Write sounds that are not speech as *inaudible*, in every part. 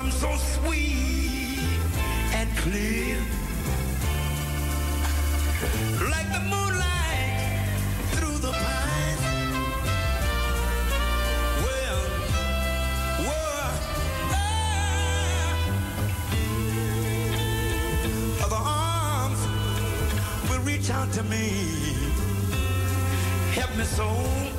I'm so sweet and clear. Like the moonlight through the pines. Well, well, ah. Other arms will reach out to me. Help me so.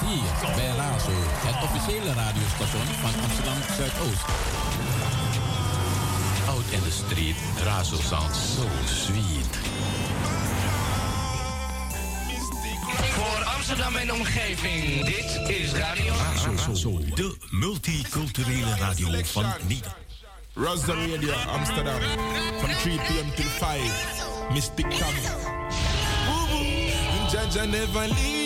hier bij Razo, het officiële radiostation van Amsterdam Zuidoost. Out in the street, Razo sounds so sweet. Voor Amsterdam en omgeving, dit is Radio Razo. Razo, de multiculturele radio van Nederland. Razo Radio Amsterdam, van 3 pm tot 5. Mystic Tam. Jaja never leave.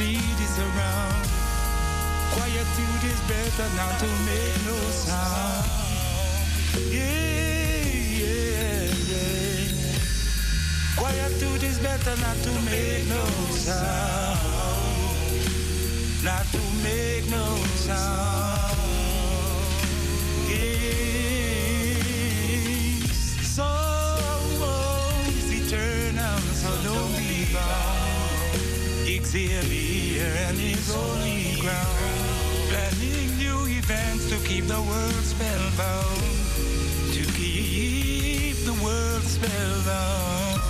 Influence is around. Quietude is better not to make no sound. Yeah, yeah, yeah. Quietude is better not to make no sound. Not to make no sound. Yeah. Xavier oh, and his holy ground, planning new events to keep the world spellbound, to keep the world spellbound.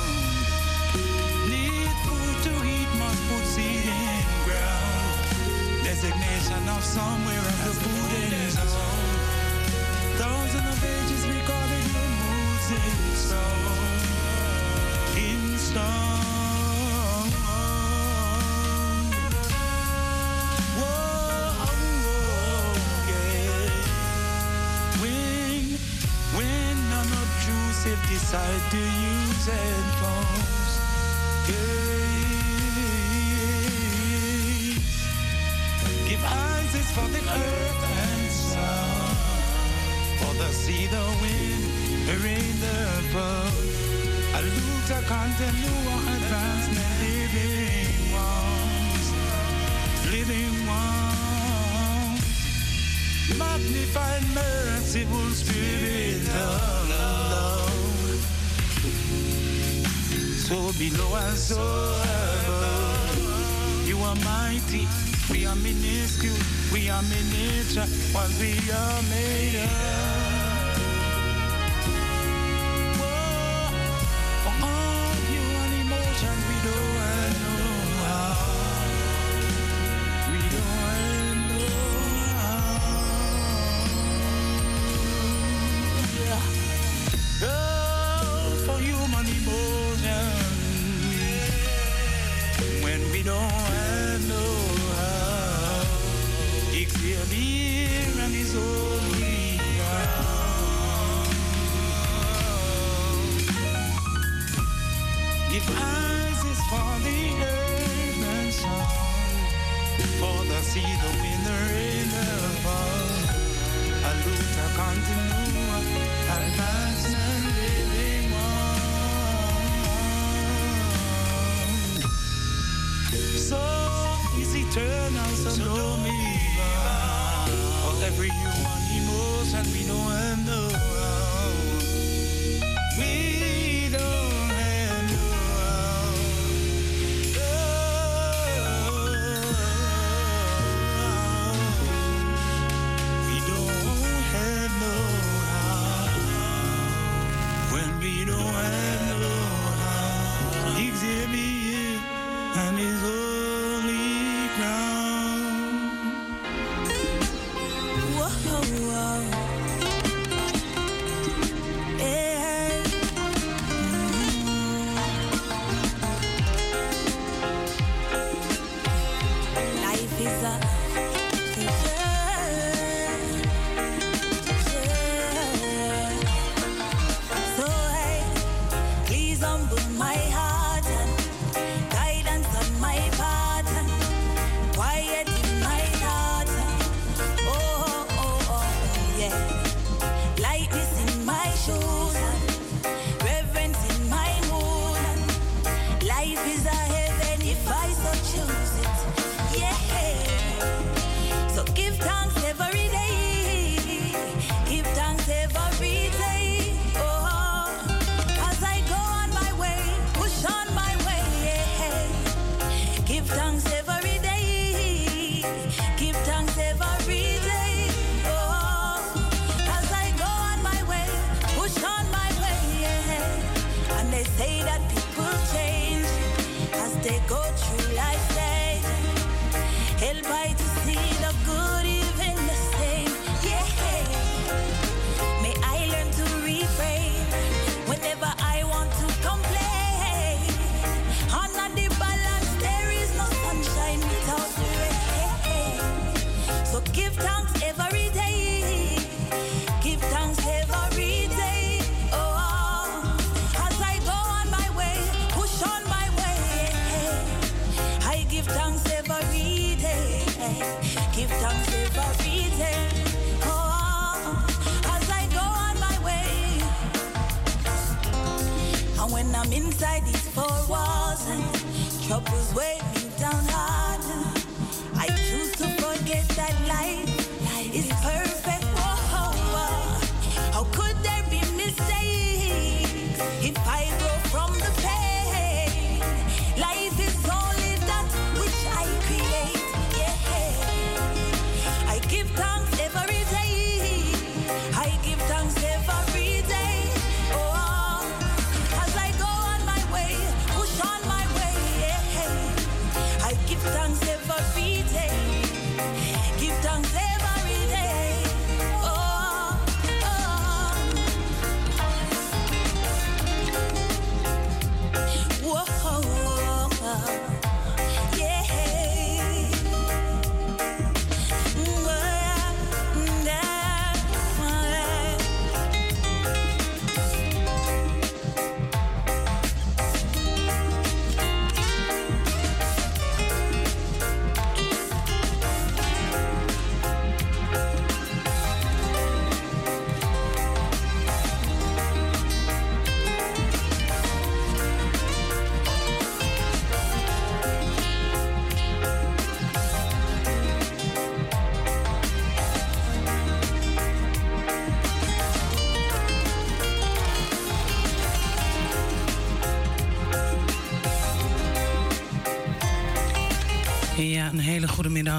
Need food to eat, must put seed in ground. Designation of somewhere as the food is own. Thousands of ages recorded in stone, in stone. Decide to use headphones. Yes. Give eyes is for the earth and sun, for the sea, the wind, the rain, the bird. A luta continua advancement, living ones, living ones. Magnified, merciful spirit love so below and so above. You are mighty, we are minuscule, we are miniature, what we are made of.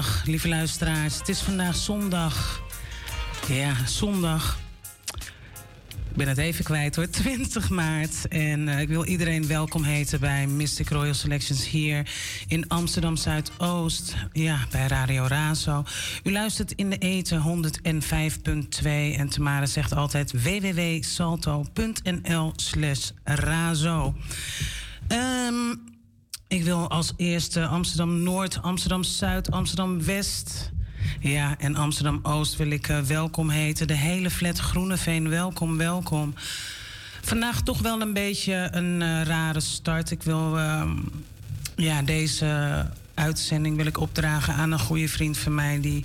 Hele goede middag, lieve luisteraars. Het is vandaag zondag. Ja, zondag. Ik ben het even kwijt hoor, *laughs* 20 maart. En eh, ik wil iedereen welkom heten bij Mystic Royal Selections hier in Amsterdam Zuidoost. Ja, bij Radio Razo. U luistert in de eten 105.2 en Tamara zegt altijd www.salto.nl slash razo. Ehm, ik wil als eerste Amsterdam Noord, Amsterdam Zuid, Amsterdam West. Ja, en Amsterdam Oost wil ik eh, welkom heten. De hele flat Groeneveen, welkom, welkom. Vandaag toch wel een beetje een eh, rare start. Ik wil ehm, ja, deze uitzending wil ik opdragen aan een goede vriend van mij die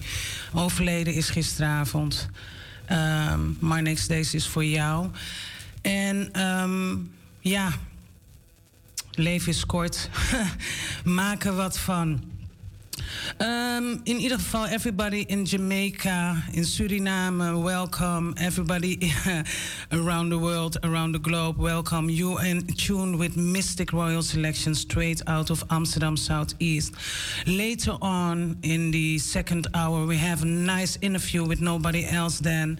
overleden is gisteravond. Ehm Marnix, deze is voor jou. En ehm, ja, leven is kort. *laughs* Maak er wat van. Um, in ieder geval, everybody in Jamaica, in Suriname, welcome. Everybody *laughs* around the world, around the globe, welcome. You in tune with Mystic Royal Selection straight out of Amsterdam Southeast. Later on in the second hour, we have a nice interview with nobody else than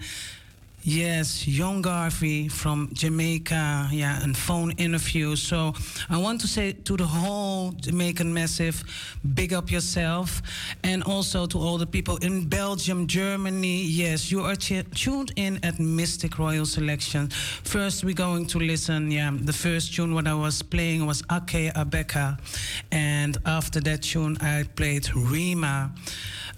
Yes, Young Garvey from Jamaica. Yeah, and phone interview. So I want to say to the whole Jamaican massive, big up yourself. And also to all the people in Belgium, Germany. Yes, you are tuned in at Mistic Royal Selection. First, we're going to listen. Yeah, the first tune what I was playing was Ake Abeka. And after that tune, I played Rima.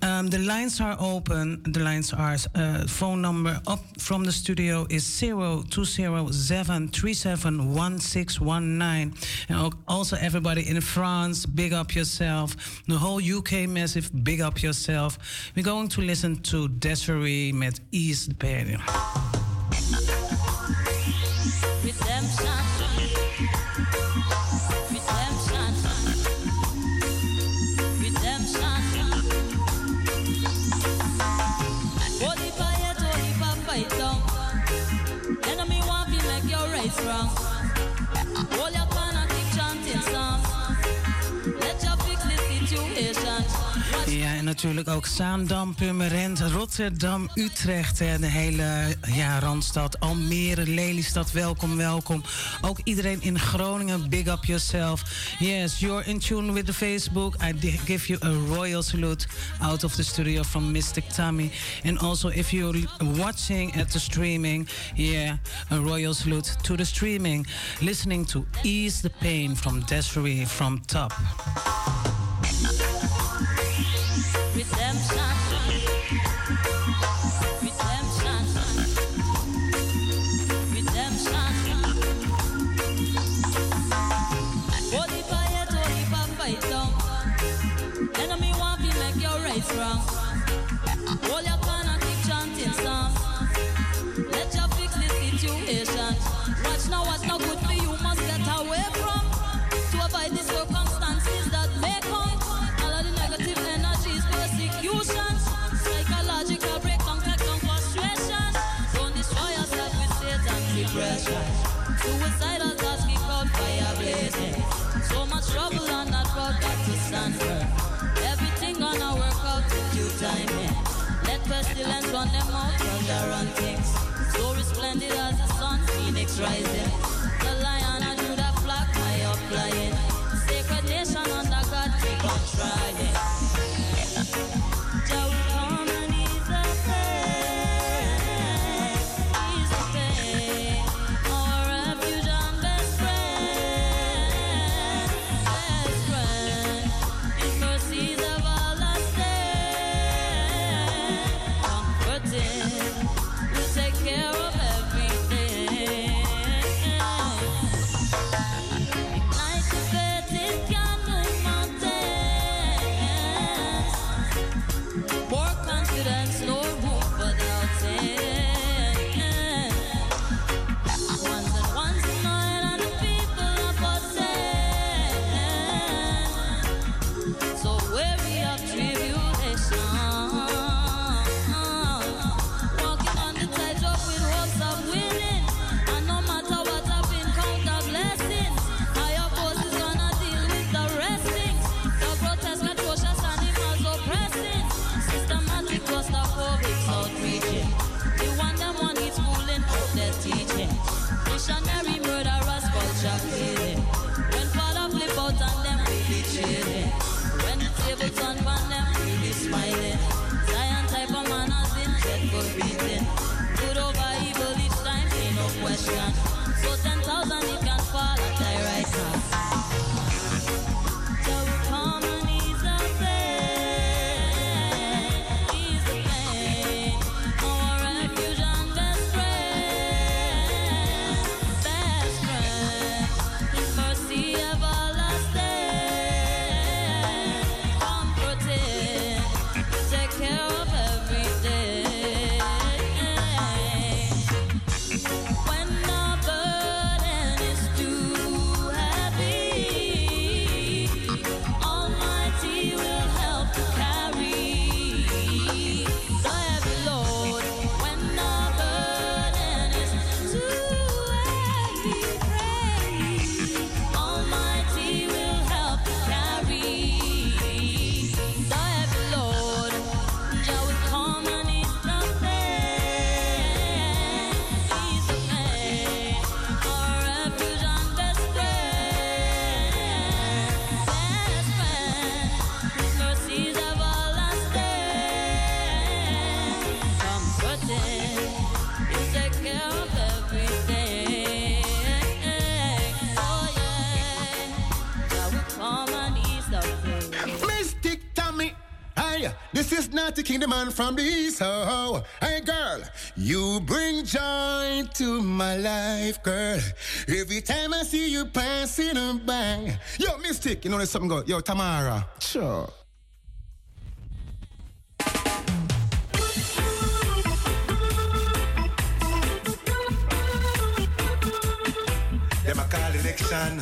Um, the lines are open. The lines are uh, phone number up from the studio is 0207371619. And also everybody in France, big up yourself. The whole UK massive, big up yourself. We're going to listen to Desiree met East Pain. Ja, en natuurlijk ook Zaandam, Purmerend, Rotterdam, Utrecht. En de hele ja, Randstad, Almere, Lelystad, welkom, welkom. Ook iedereen in Groningen, big up yourself. Yes, you're in tune with the Facebook. I give you a royal salute out of the studio from Mystic Tommy. And also if you're watching at the streaming, yeah, a royal salute to the streaming. Listening to Ease the Pain from Desiree from Top. pestilence run them out, thunder and kings. So resplendent as the sun, phoenix rising. The lion and Judah flock high up flying. Sacred nation under God, keep on trying. thousand, it can fall at thy right hand. the man from the east. Oh, oh. Hey, girl, you bring joy to my life, girl. Every time I see you passing by. Yo, Mystic, you know there's something good. Yo, Tamara. Sure. Them a call election.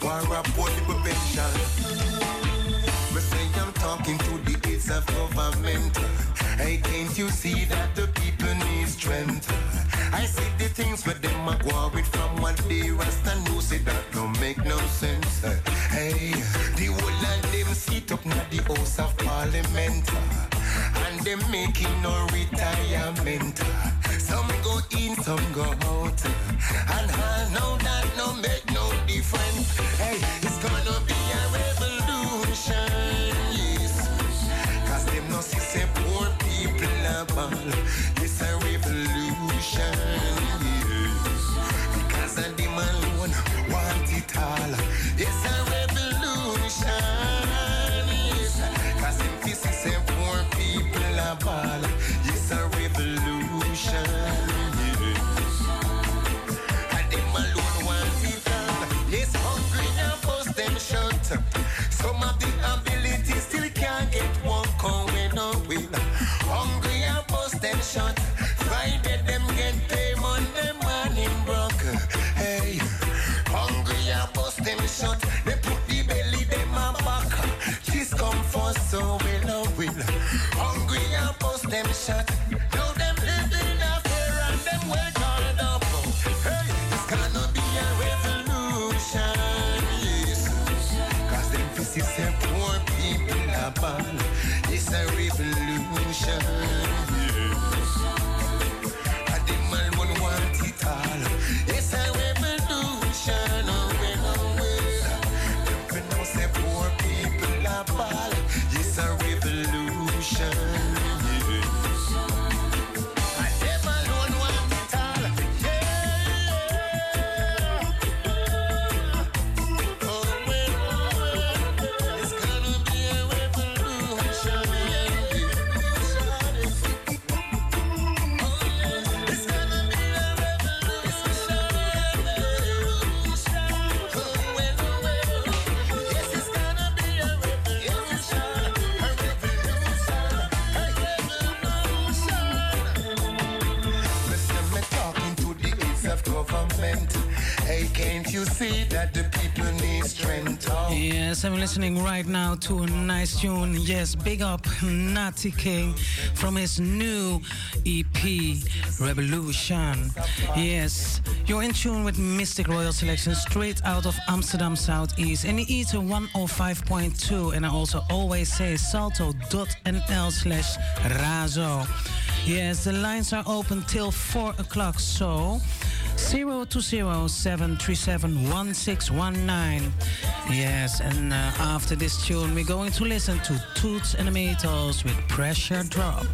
One rapport the prevention talking to the heads of government. Hey, can't you see that the people need strength? I see the things but them are going from one day rest and you say that don't make no sense. Hey, the whole of them sit up now the House of Parliament and them making no retirement. Some go in, some go out, and I know that no make no difference. Hey, it's gonna be a revolution. It's a revolution. Want it all. attention Yes, I'm listening right now to a nice tune. Yes, big up Natty King from his new EP, Revolution. Yes, you're in tune with Mistic Royal Selection straight out of Amsterdam Southeast in the Ether 105.2. And I also always say salto.nl slash razo. Yes, the lines are open till 4 o'clock, so 0207371619. Yes, and uh, after this tune, we're going to listen to Toots and the Maytals with Pressure Drop.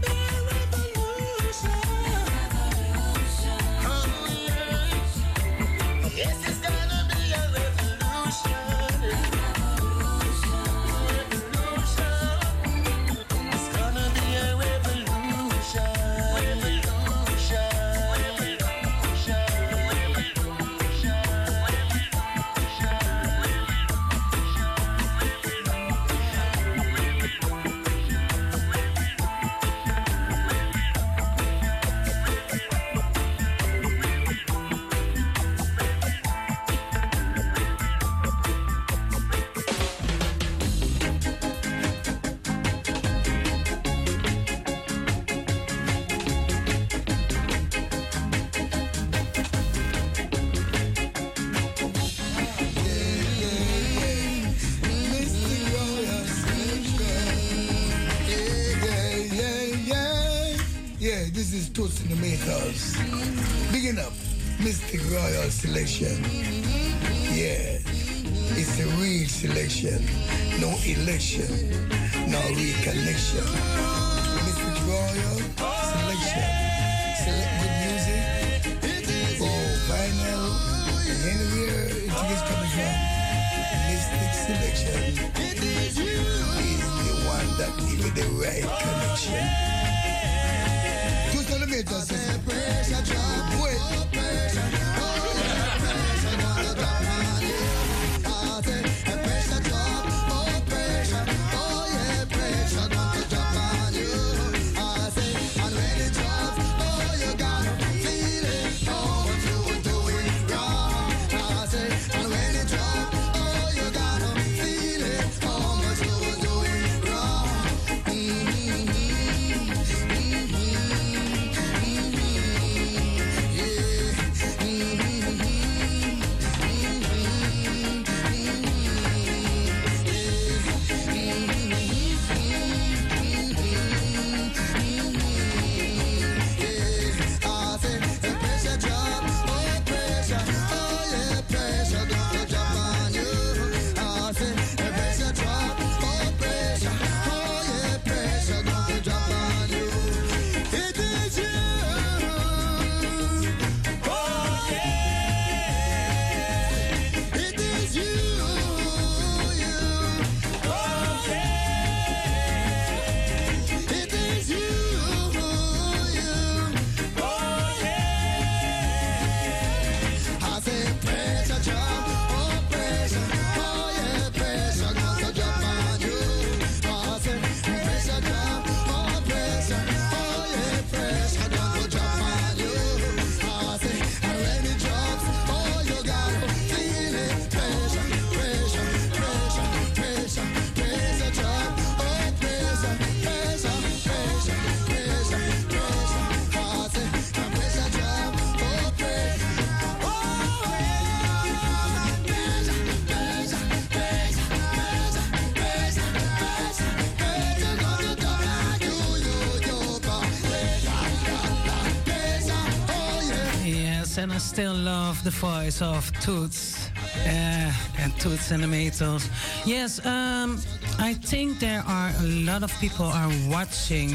Still love the voice of Toots. And Toots and the Maytals. Yes, um, I think there are a lot of people are watching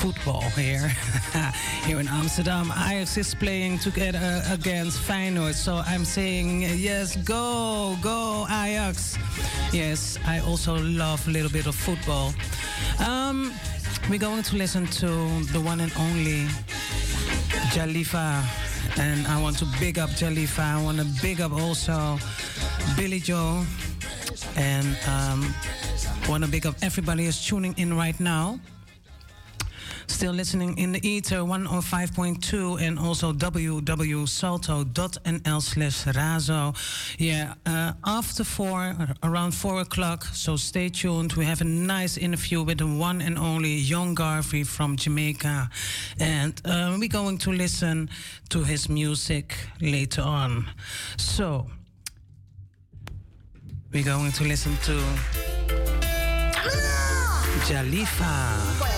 football here. *laughs* here in Amsterdam. Ajax is playing together against Feyenoord. So I'm saying, yes, go, go Ajax. Yes, I also love a little bit of football. Um, we're going to listen to the one and only Jalifa. And I want to big up Jalifa. I want to big up also Billy Joe. And um, want to big up everybody who's tuning in right now. Still listening in the ether 105.2 and also www.salto.nl slash razo. Yeah, uh, after four, around four o'clock, so stay tuned. We have a nice interview with the one and only Young Garvey from Jamaica. And uh, we're going to listen to his music later on. So, we're going to listen to Jalifa.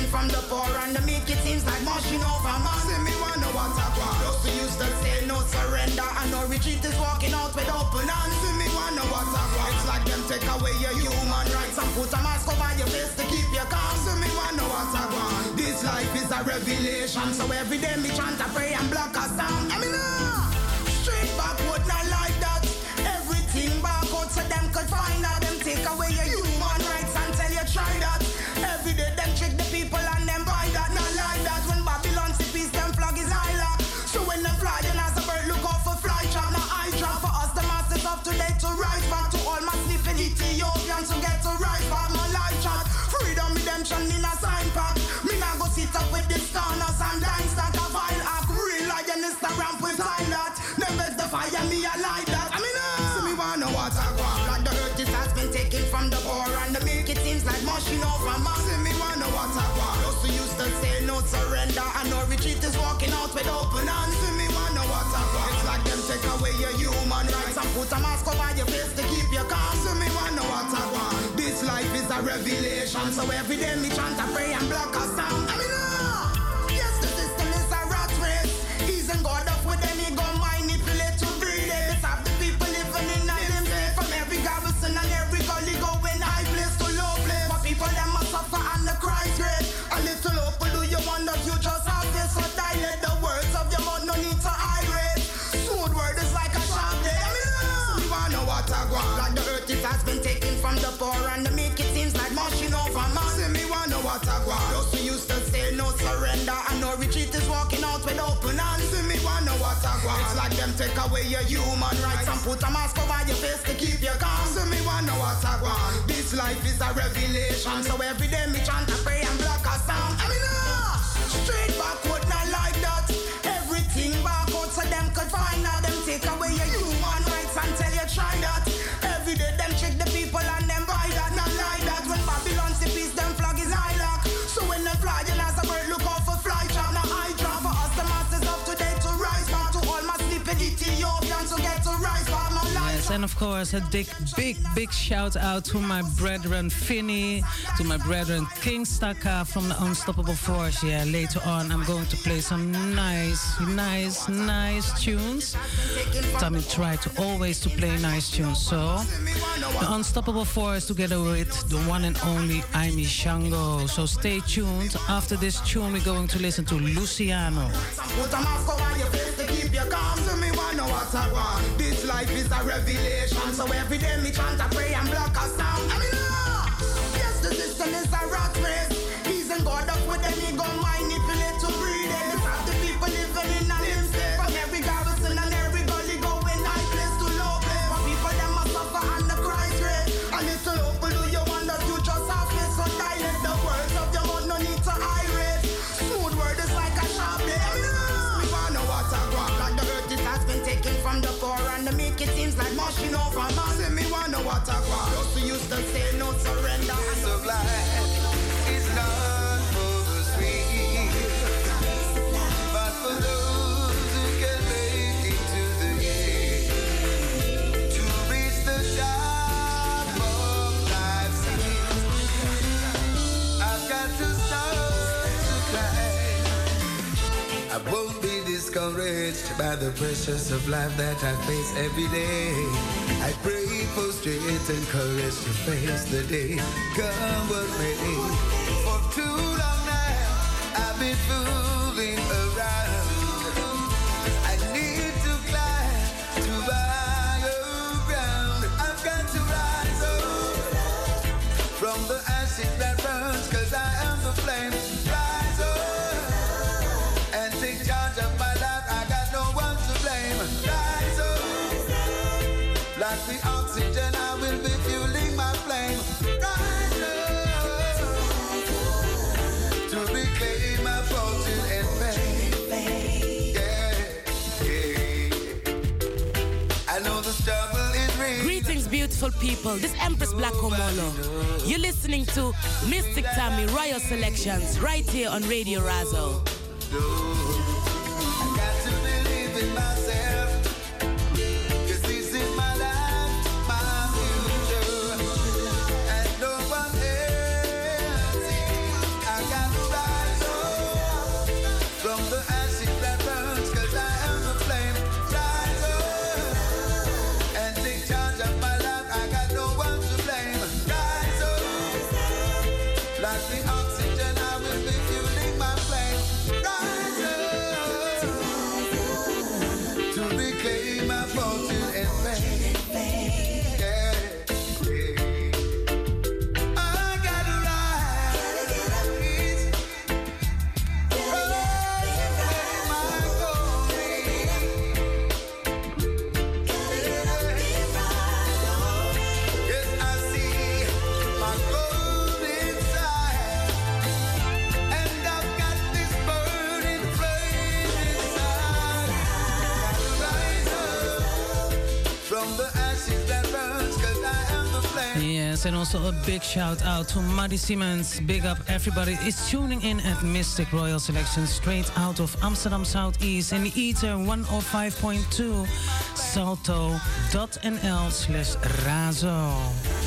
from the poor and the meek. It seems like moshing over man. See me wanna what I want. Those who used to say no surrender and no retreat is walking out with open hands. See me wanna what I want. It's like them take away your human rights and put a mask over your face to keep you calm. See me wanna what I want. This life is a revelation, so every day me chant a pray and block a sound. I mean, fire me I like that. I mean, uh, so me wanna I want. Like the earth it has been taken from the poor and the milk it seems like mushing over man. See me wanna I want. Those who used to say no surrender and no retreat is walking out with open hands. See me wanna I want. It's like them take away your human rights and put a mask over your face to keep you calm. See me wanna I want. This life is a revelation, so every day me chant a pray and block a sound. Take away your human rights and put a mask over your face to keep you calm. See me wanna know what I want. This life is a revelation, so every day me chant a pray and block a sound. I mean, uh, straight backward, and of course, a big, big, big shout out to my brethren Finney, to my brethren King Staka from the Unstoppable Force. Yeah, later on, I'm going to play some nice, nice, nice tunes. Tommy tried to always to play nice tunes. So, the Unstoppable Force together with the one and only Aimee Shango. So stay tuned. After this tune, we're going to listen to Luciano. I life is a revelation. So every day me chant a pray and block a sound. I mean, uh, yes, the system is a rat race. He's in God up with any gun washing over man. Say me want know what I want. Just used to say no surrender. It's of life is not for the sweet, but for those who can make it to the end to reach the top of life's end. I've got to start to climb. I will enriched by the precious of life that I face every day. I pray for strength and courage to face the day. Come what may. For too long now, I've been fooling beautiful people. This Empress Black Omolo. You're listening to Mistic Tammy Royal Selections right here on Radio Razo. Yes, and also a big shout out to Maddie Simmons. Big up everybody is tuning in at Mistic Royal Selection straight out of Amsterdam Southeast in the Ether 105.2 salto.nl slash razo.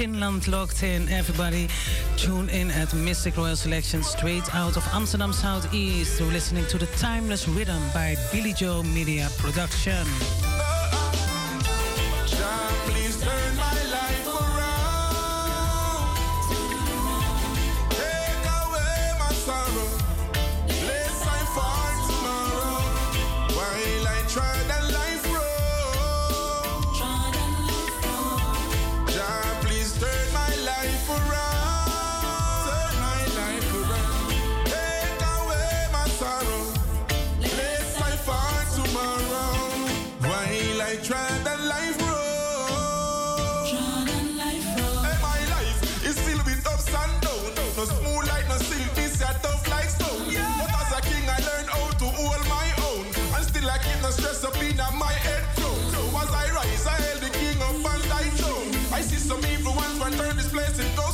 Finland locked in. Everybody tune in at Mistic Royal Selection straight out of Amsterdam Southeast. You're listening to the Timeless Rhythm by Billy Joe Media Production. No up in my head throne. So as I rise, I hail the king of and thy throne. I see some evil ones want turn this place stone.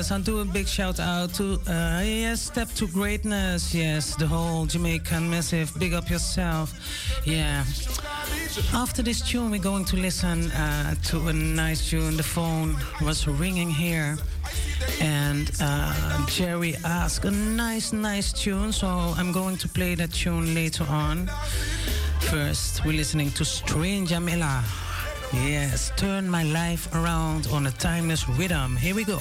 Yes, I'll do a big shout out to, uh, yes, Step to Greatness. Yes, the whole Jamaican Massive. Big up yourself. Yeah. After this tune, we're going to listen uh, to a nice tune. The phone was ringing here. And uh, Jerry asked a nice, nice tune, so I'm going to play that tune later on. First, we're listening to Stranger Miller. Yes, turn my life around on a timeless rhythm. Here we go.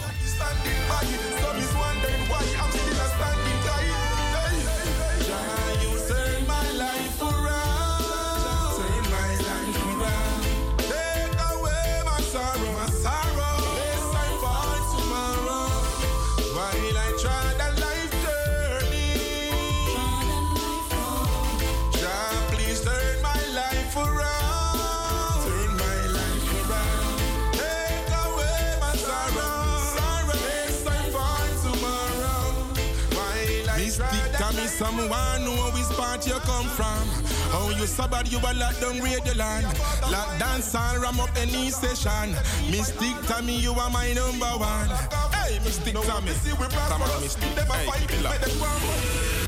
Someone know which part you come from. How you sabad you a lock down radio land. Lock dance and ram up any session. Mystic Tommy, you are my number one. Hey, Mystic no, Tommy. Come on, Mystic. Hey, keep it locked.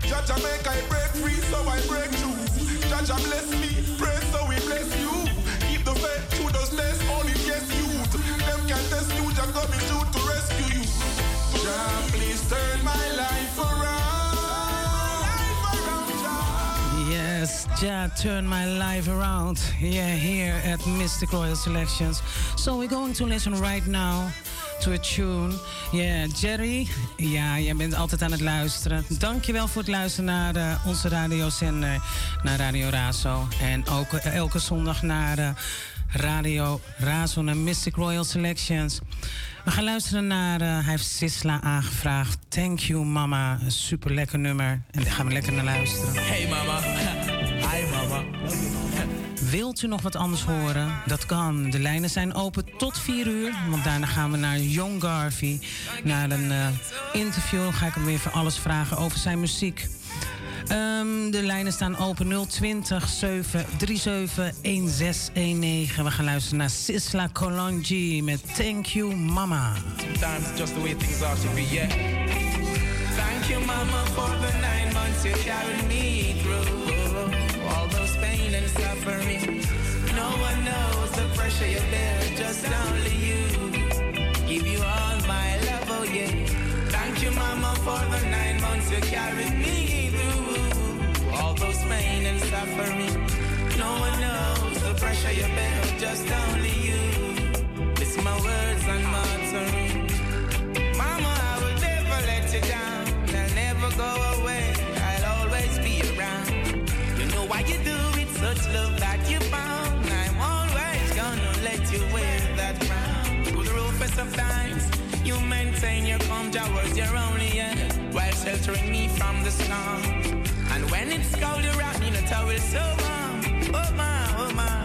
Jaja make I break free, so I break through. Jaja bless me, pray so we bless you. Keep the faith to those less, only yes youth. Them can test you, Jah coming to rescue you. Jah, please turn my life around. Yes, Jah turn my life around. Yeah, here at Mystic Royal Selections. So we're going to listen right now to a tune. Yeah, Jerry. Ja, jij bent altijd aan het luisteren. Dankjewel voor het luisteren naar uh, onze radiozender, naar Radio Razo. En ook uh, elke zondag naar Radio Razo en Mystic Royal Selections. We gaan luisteren naar, hij heeft Sisla aangevraagd. Thank you mama, super lekker nummer. En daar gaan we lekker naar luisteren. Hey mama. Wilt u nog wat anders horen? Dat kan. De lijnen zijn open tot 4 uur. Want daarna gaan we naar Young Garvey. Naar een uh, interview. Ga ik hem weer voor alles vragen over zijn muziek. Um, de lijnen staan open 020 737 1619. We gaan luisteren naar Sisla Colonji met Thank You Mama. Sometimes just the way things are should be, yeah. Thank you mama for the nine months you carried me suffering. No one knows the pressure you bear, just only you. Give you all my love, oh yeah. Thank you mama for the nine months you carried me through. All those pain and suffering. No one knows the pressure you bear, just only you. It's my words and turn. Mama, I will never let you down. I'll never go away. I'll always be around. You know why you do such love that you found. I'm always gonna let you wear that crown. Through the roughest of times, you maintain your calm towards your only end, while sheltering me from the storm. And when it's cold, you wrap me in a towel so warm. Oh my, oh my,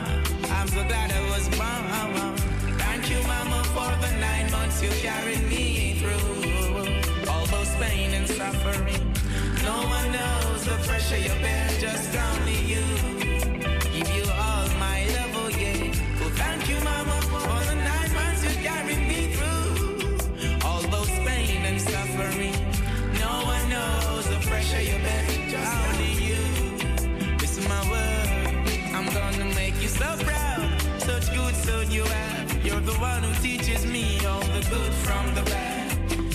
I'm so glad I was born. Thank you, Mama, for the nine months you carried me through. All those pain and suffering. No one knows the pressure you bear, just only you. So proud. Such good son you have. You're the one who teaches me all the good from the bad.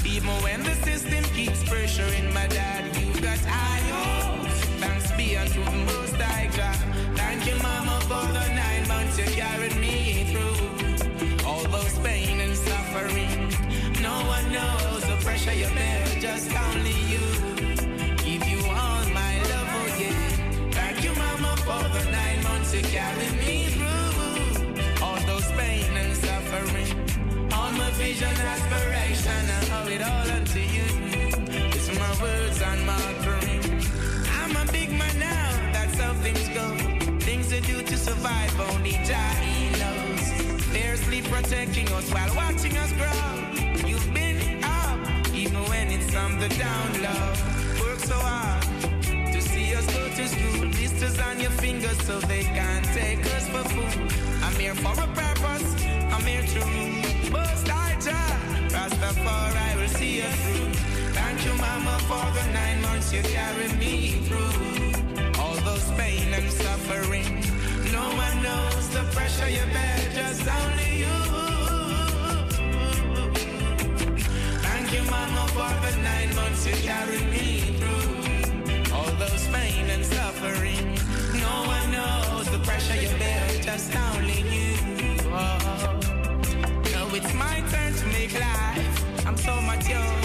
Even when the system keeps pressuring my dad, you got hopes. Thanks be unto the most high God. Thank you, mama, for the nine months you carried me through. All those pain and suffering. No one knows the pressure you bear, just only you. Give you all my love, oh yeah. Thank you, mama, for the nine months you carried vision, aspiration, I owe it all unto you. It's my words and my dream. I'm a big man now, that's how things go. Things to do to survive, only Jah knows. Fiercely protecting us while watching us grow. You've been up, even when it's on the down low. Work so hard to see us go to school. Blisters on your fingers so they can't take us for food. I'm here for a purpose, I'm here to rule. Most I will see you through. Thank you, Mama, for the nine months you carried me through. All those pain and suffering. No one knows the pressure you bear, just only you. Thank you, Mama, for the nine months you carried me through. All those pain and suffering. No one knows the pressure you bear, just only you. So much, you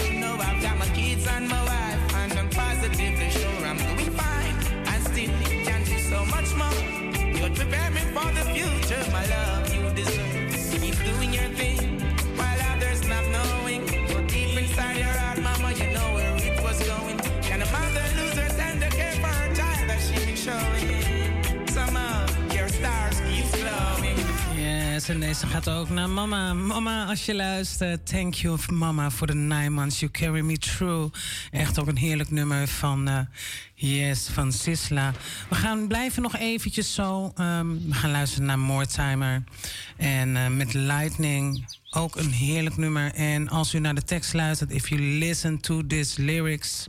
en deze gaat ook naar mama. Mama, als je luistert, thank you mama for the nine months you carry me through. Echt ook een heerlijk nummer van, eh, yes, van Sisla. We gaan blijven nog eventjes zo. ehm, we gaan luisteren naar Mortimer. En eh, met Lightning, ook een heerlijk nummer. En als u naar de tekst luistert, if you listen to these lyrics,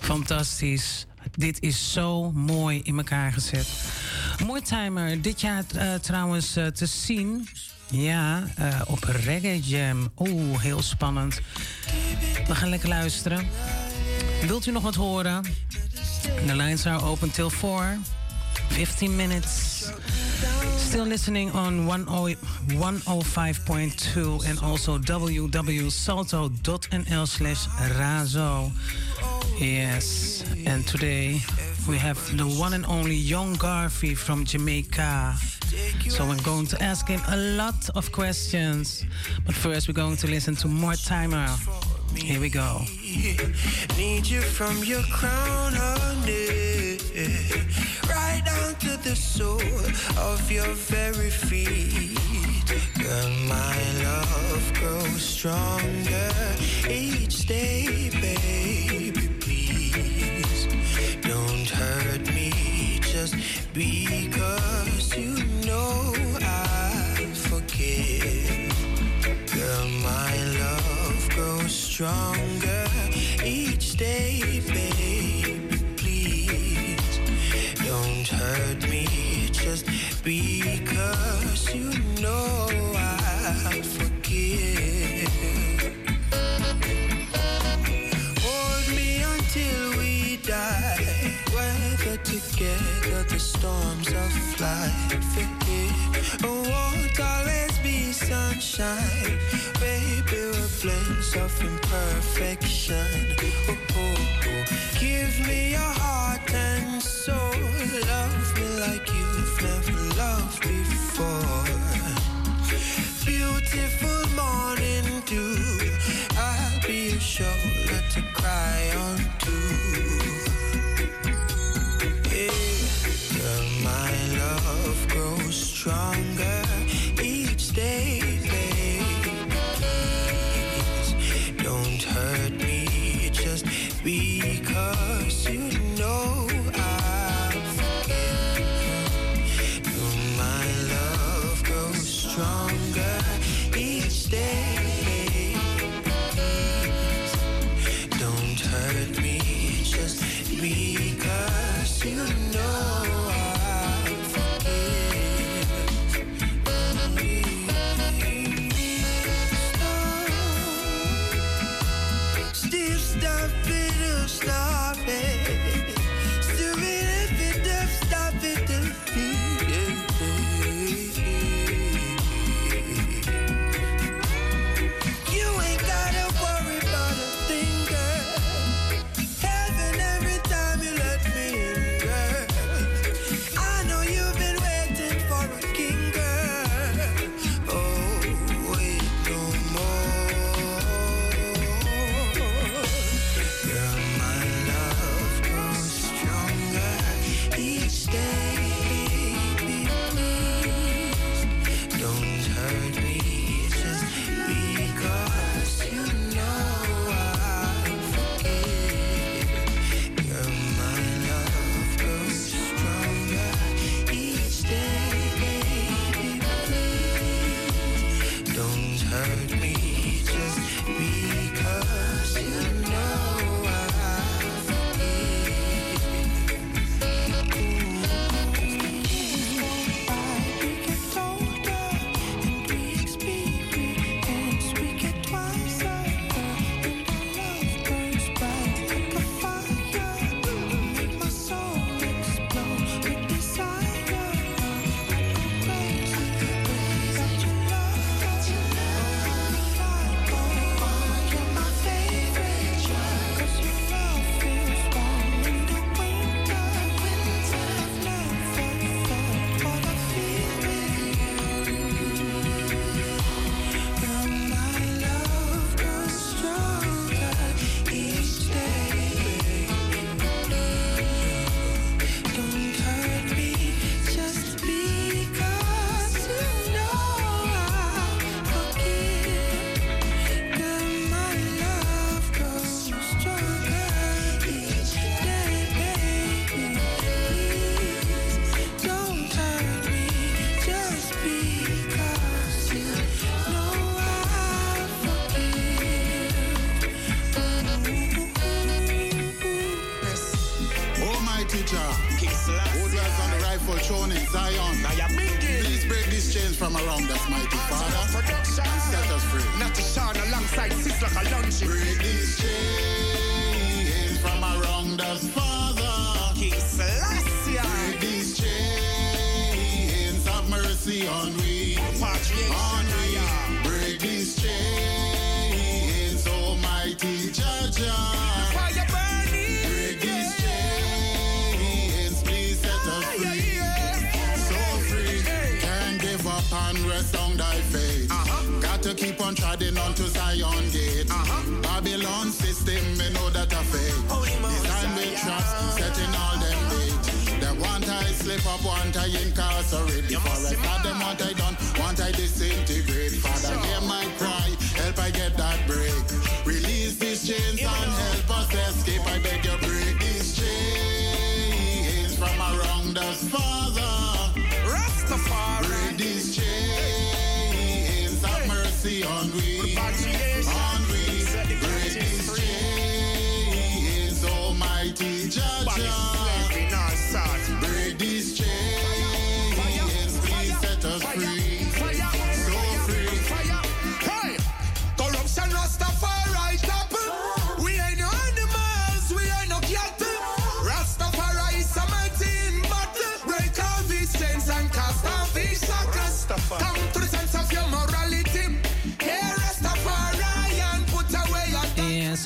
fantastisch. Dit is zo mooi in elkaar gezet. Mortimer, dit jaar eh, trouwens eh, te zien. Ja, eh, op Reggae Jam. Oeh, heel spannend. We gaan lekker luisteren. Wilt u nog wat horen? The lines are open till 4. 15 minutes. Still listening on 10 105.2 and also www.salto.nl slash razo. Yes, and today we have the one and only Young Garvey from Jamaica. So I'm going to ask him a lot of questions. But first, we're going to listen to Mortimer. Here we go. Need you from your crown, right down to the sole of your very feet. Girl, my love grows stronger each day, baby. Don't hurt me just because you know I forgive. Girl, my love grows stronger each day, baby. Please don't hurt me just because you know I forgive. Weather together the storms of life. It won't always be sunshine. Baby, we're blends of imperfection. Oh, oh, oh. Give me your heart and soul. Love me like you've never loved before. Beautiful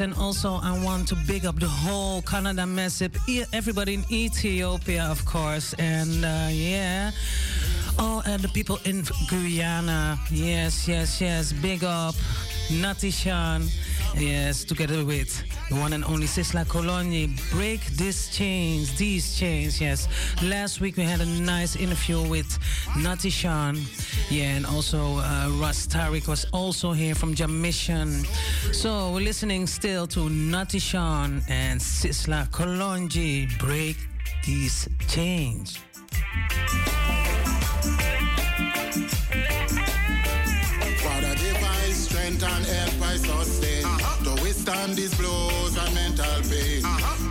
And also I want to big up the whole Canada massive, everybody in Ethiopia, of course, and uh, yeah, all and the people in Guyana. Yes, yes, yes, big up Natishan. Yes, together with the one and only Sizzla Kalonji. Break these chains, these chains. Yes, last week we had a nice interview with Nati Natishan. Yeah, and also uh, Russ Tariq was also here from Jam Mission. So we're listening still to Nati Natishan and Sizzla Kalonji. Break these chains. Father, I strength and these blows and mental pain.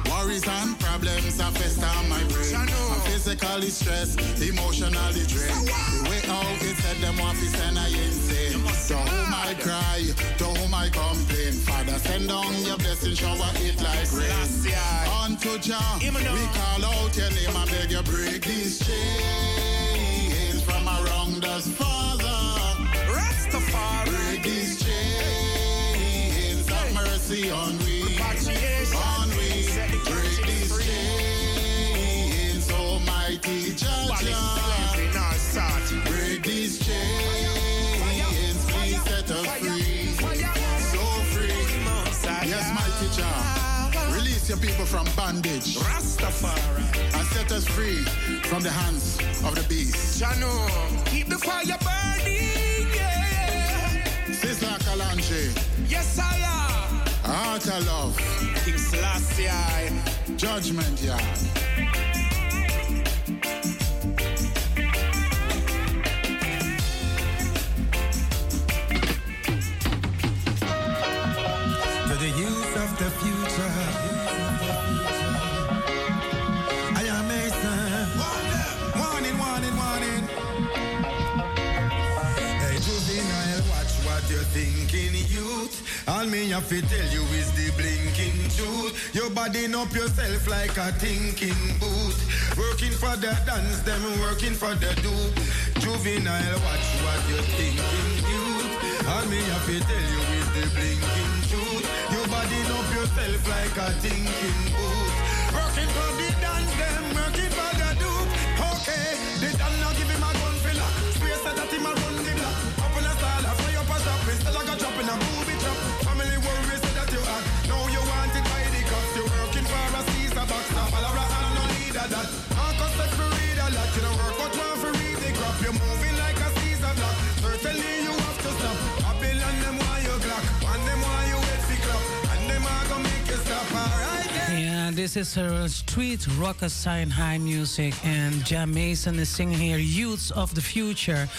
Worries and problems are fest on my brain. I'm physically stressed, emotionally drained. The way out it said them want to send I insane. To whom I cry, to whom I complain. Father, send down your blessing, shower it like rain. Unto Jah, we call out your name and beg you break these chains from around us, mercy on we. On we. Break these chains, Almighty Jaja. Break these chains, please set us free. So free. Yes, mighty Jah. Release your people from bondage. Rastafari. And set us free from the hands of the beast. Jano, keep the fire burning, yeah. Sister Kalanji. Yes, I am. Heart of love. King Selassie. Judgment yard. All me have to tell you is the blinking truth. You're bodying up yourself like a thinking boot. Working for the dance, them working for the do. Juvenile, watch what you're thinking, youth. All me have to tell you is the blinking truth. You're bodying up yourself like a thinking boot. Working for the dance, them working for the do. Okay, the dance now give him a You're moving Yeah, this is a street rocker sign high music, and Jah Mason is singing here, Youths of the Future.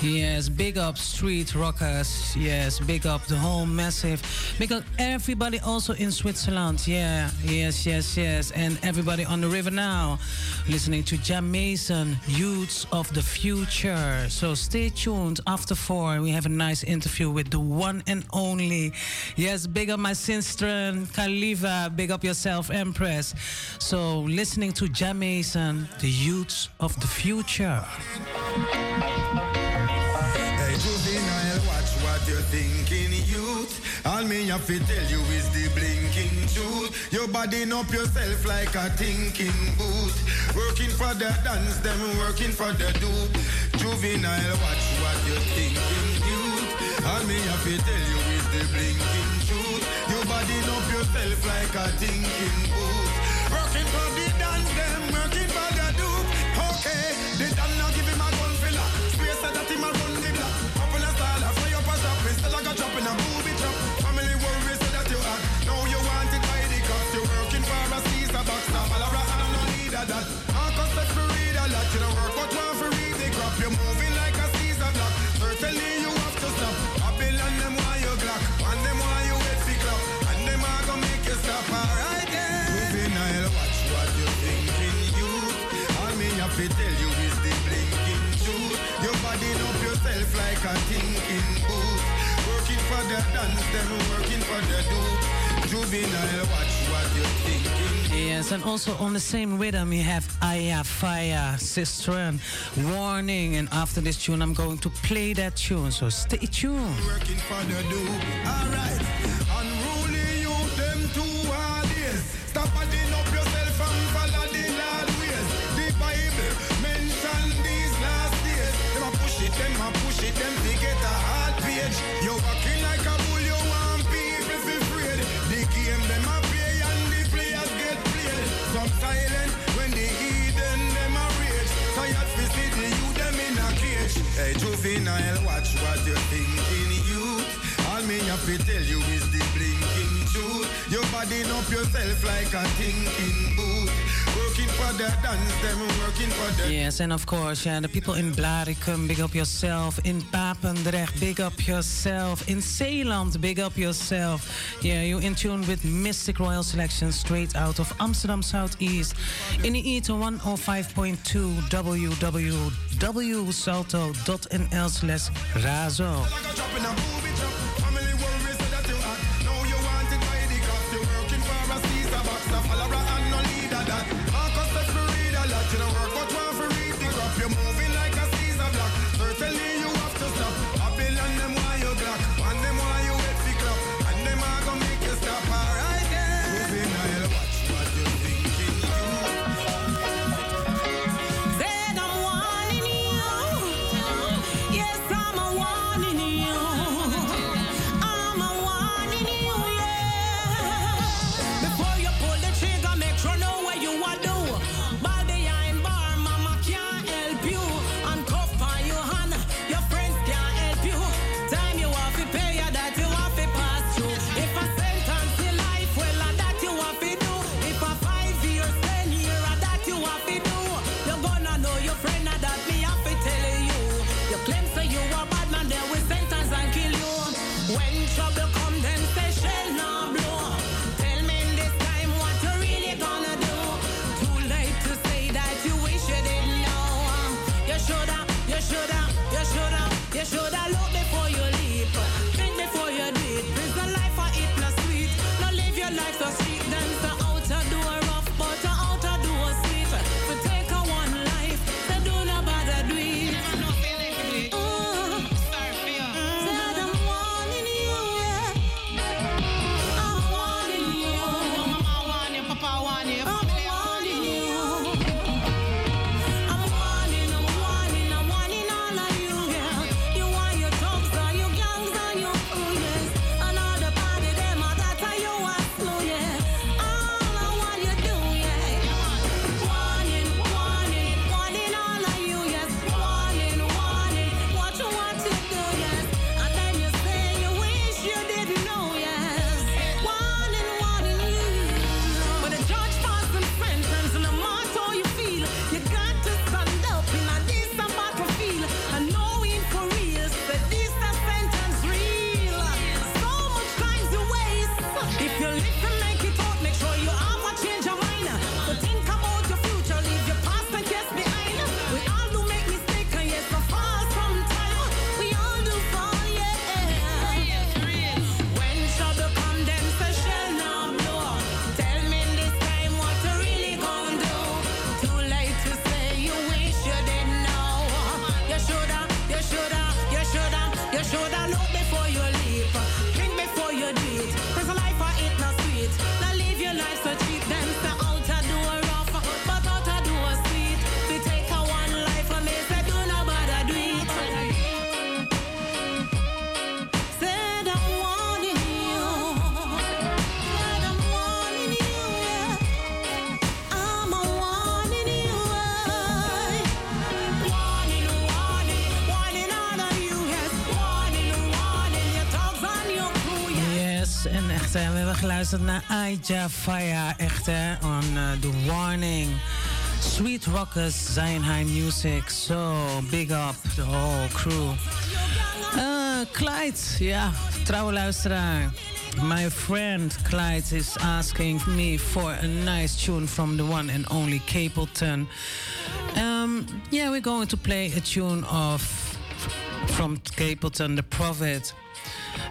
Yes, big up street rockers. Yes, big up the whole massive. Big up everybody also in Switzerland. Yeah, yes, yes, yes. And everybody on the river now, listening to Jah Mason, Youths of the Future. So stay tuned. After four, we have a nice interview with the one and only. Yes, big up my sister, Khalifa. Big up yourself, Empress. So listening to Jah Mason, the youths of the future. Hey, juvenile, watch what you're thinking, youth. All me have to tell you is the blinking truth. Your body up yourself like a thinking boot. Working for the dance, them working for the dupe. Juvenile, watch what you're thinking, youth. All me have to tell you is the blinking truth. Body up yourself like a thinking boot. Working for the dance, them working for the dupe. Okay, the done now give him a gun filler. Space that him a run the block. Up in style, I fire up a shop. Instead I got chop in a booby Dance, them working for. Juvenile, watch what you thinking. Yes, and also on the same rhythm we have Aya Fire, Sister Warning. And after this tune, I'm going to play that tune. So stay tuned. Working for the. Alright. Unruly Hey juvenile, watch what you're thinking, youth. All me have to tell you is the blinking truth. You're body up yourself like a thinking boot. Working for the dance, them working for the Yes, and of course, yeah, the people in Blaricum, big up yourself. In Papendrecht, big up yourself. In Zeeland, big up yourself. Yeah, you're in tune with Mistic Royal Selection straight out of Amsterdam Southeast. In the ether 105.2 www.salto.nl slash razo. Dropping geluisterd naar Aja Faya. Echt, hè? On uh, The Warning. Sweet Rockers, Zionheim Music. So, big up the whole crew. Uh, Clyde, ja, trouwe luisteraar. My friend Clyde is asking me for a nice tune from the one and only Capleton. Um, yeah, we're going to play a tune of from Capleton, The Prophet.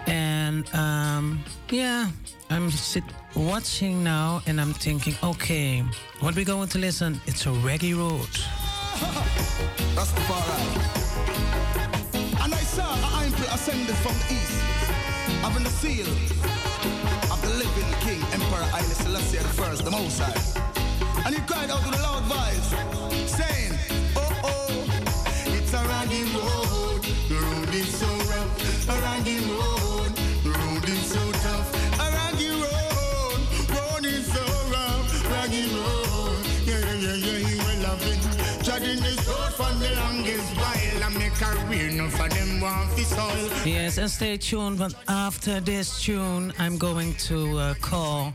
And um, yeah, I'm sit watching now and I'm thinking, okay, what we going to listen? It's a reggae road. That's the far. And I saw an angel ascended from the east, having the seal of the living king, Emperor Haile Selassie first, the Most High. And he cried out with a loud voice, saying, Oh oh, it's a road, the road is so rough, a raggy road, Yes, and stay tuned. But after this tune, I'm going to uh, call,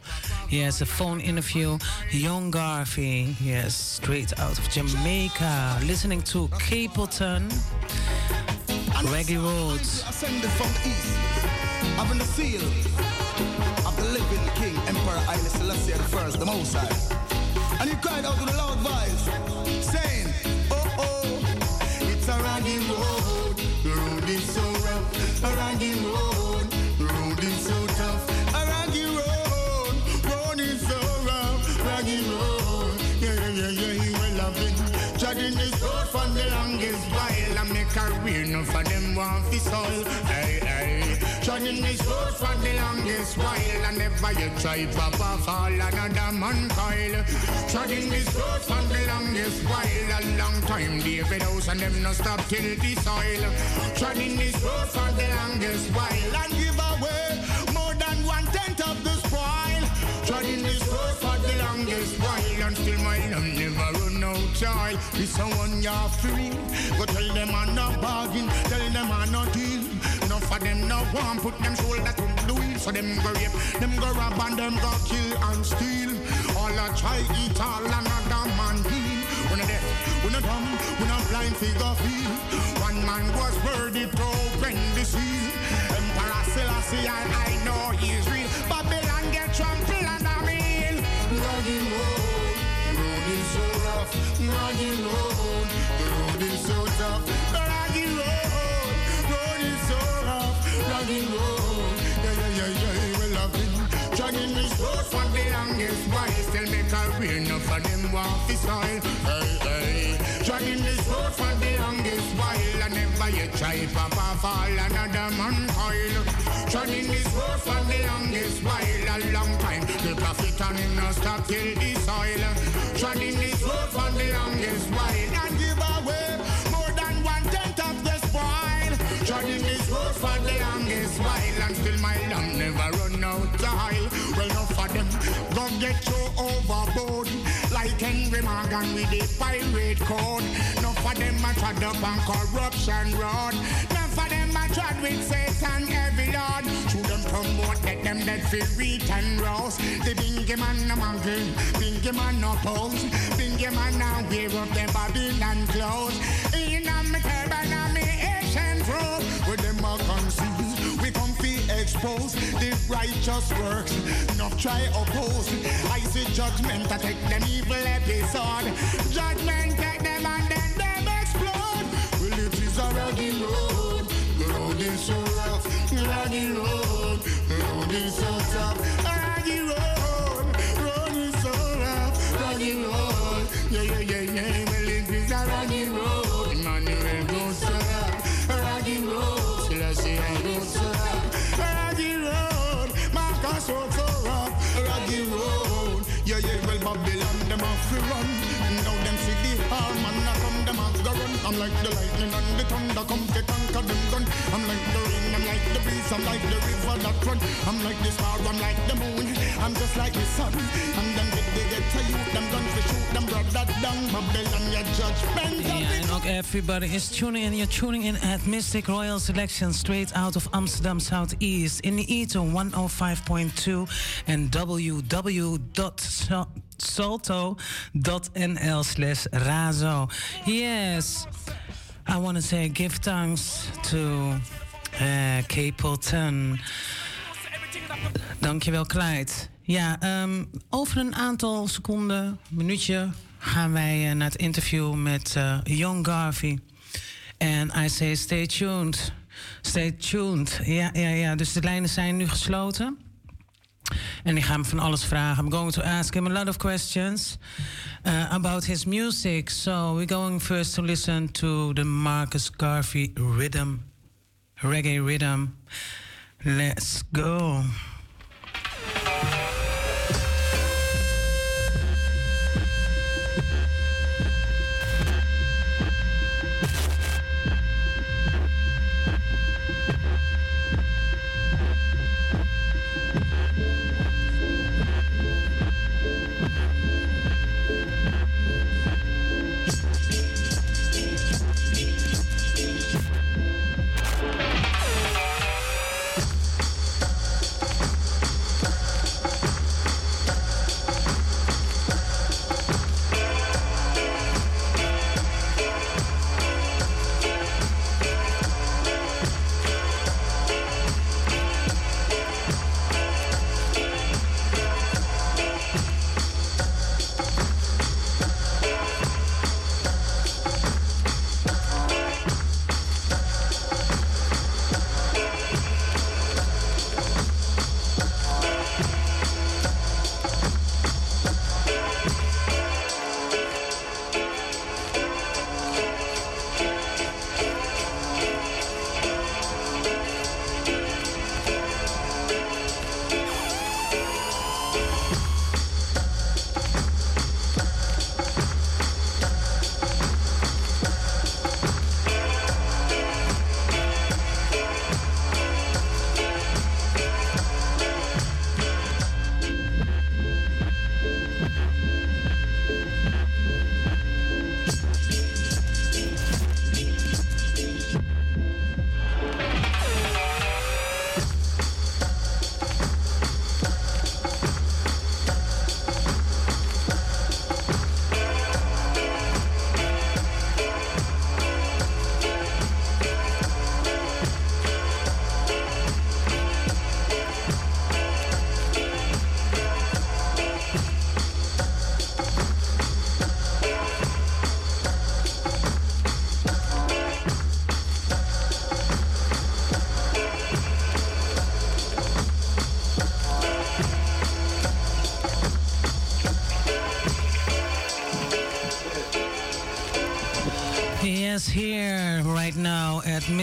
yes, a phone interview, Young Garvey, yes, straight out of Jamaica, listening to Capleton, Reggae Roads. ascended from the east, having the seal of the living king, Emperor Haile Selassie first, the Most High. And he cried out with a loud voice, a raggy road, road is so tough, a raggy road, road is so rough, raggy road, yeah yeah yeah yeah, he will love this road for the longest while, I make career, no for them want to solve. Hey. Treading this road for the longest while, and never you try papa fall another man coil. Treading this road for the longest while, a long time David House and them no stop till the soil. Treading this road for the longest while, and give away more than one tenth of the spoil. Treading this road for the longest while, and still my love never run out child. This one you're free. Go tell them I'm not bargain, tell them I'm not deal. Of them no want put them shoulder to the wheel. So them go rape, them go rob and them go kill and steal. All a try eat all another man heal. When a deaf, when a dumb, when a blind figure feel. One man was worthy to open the seal. Emperor Selassie, I, I know he's real. Babylon get trampled under me. Raggy road, road so rough. Road, road for the longest while, still make a real enough for them want to soil. Hey hey, dragging this road for the longest while, and never you try papa fall another man coil. Dragging this road for the longest while, a long time. The prophet and him no stop till the soil. Dragging this road for the longest while, and give away more than one tenth of the spoil. Dragging this road for the longest while, and still my land never run out the oil. Well, go get you overboard, like Henry Morgan with the pirate code. Enough for them a trod up on corruption road. Enough for them a trod with Satan every lord. Should them promote that them that feel wheat and roast. The bingy man a monkey, bingy man a pose, bingy man a wear up them Babylon clothes. In a me turban and me Asian robe, expose the righteous works. Not try oppose. I see judgment to take them evil episode. Judgment take them and then them explode. Well, it is a raggy road. The road is so rough. Raggy road. The road is so tough. I'm like the lightning and the thunder, come get anchor them gun. I'm like the rain, like the breeze, I'm like the river that run. I'm like the star, I'm like the moon. I'm just like the sun. And then they, they get to you, them gun for shoot them brother down. Babylon, your judgment. Ja, en ook everybody is tuning in. You're tuning in at Mistic Royal Selection straight out of Amsterdam Southeast in the Ether 105.2 and www.salto.nl slash razo. Yes, I want to say give thanks to uh, Capleton. Dankjewel, Clyde. Ja, um, over een aantal seconden, minuutje, gaan wij uh, naar het interview met uh, Young Garvey. En I say stay tuned. Stay tuned. Ja, ja, ja. Dus de lijnen zijn nu gesloten. En ik ga hem van alles vragen. I'm going to ask him a lot of questions uh, about his music. So we're going first to listen to the Marcus Garvey rhythm, reggae rhythm. Let's go.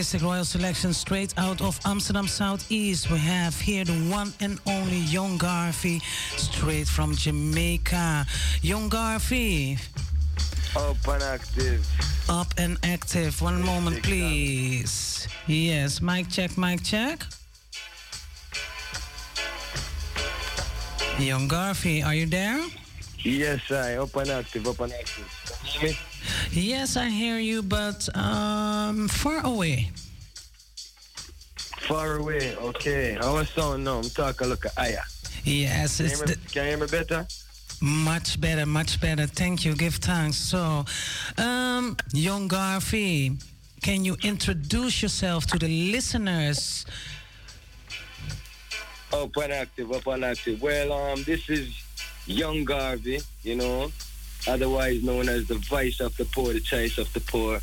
Mistic Royal Selection, straight out of Amsterdam Southeast, we have here the one and only Young Garvey, straight from Jamaica. Young Garvey. Up and active. Up and active. One moment, please. Yes, mic check, mic check. Young Garvey, are you there? Yes, I up and active, up and active. Can you hear me? Yes, I hear you, but um, far away. Far away, okay. How I sound now? I'm talking look at higher. Yes, Can you, it's hear me, can you hear me better? much better, much better. Thank you. Give thanks. So, um, Young Garvey, can you introduce yourself to the listeners? Up and active, up and active. Well, um, this is Young Garvey, you know, otherwise known as the voice of the poor, the choice of the poor.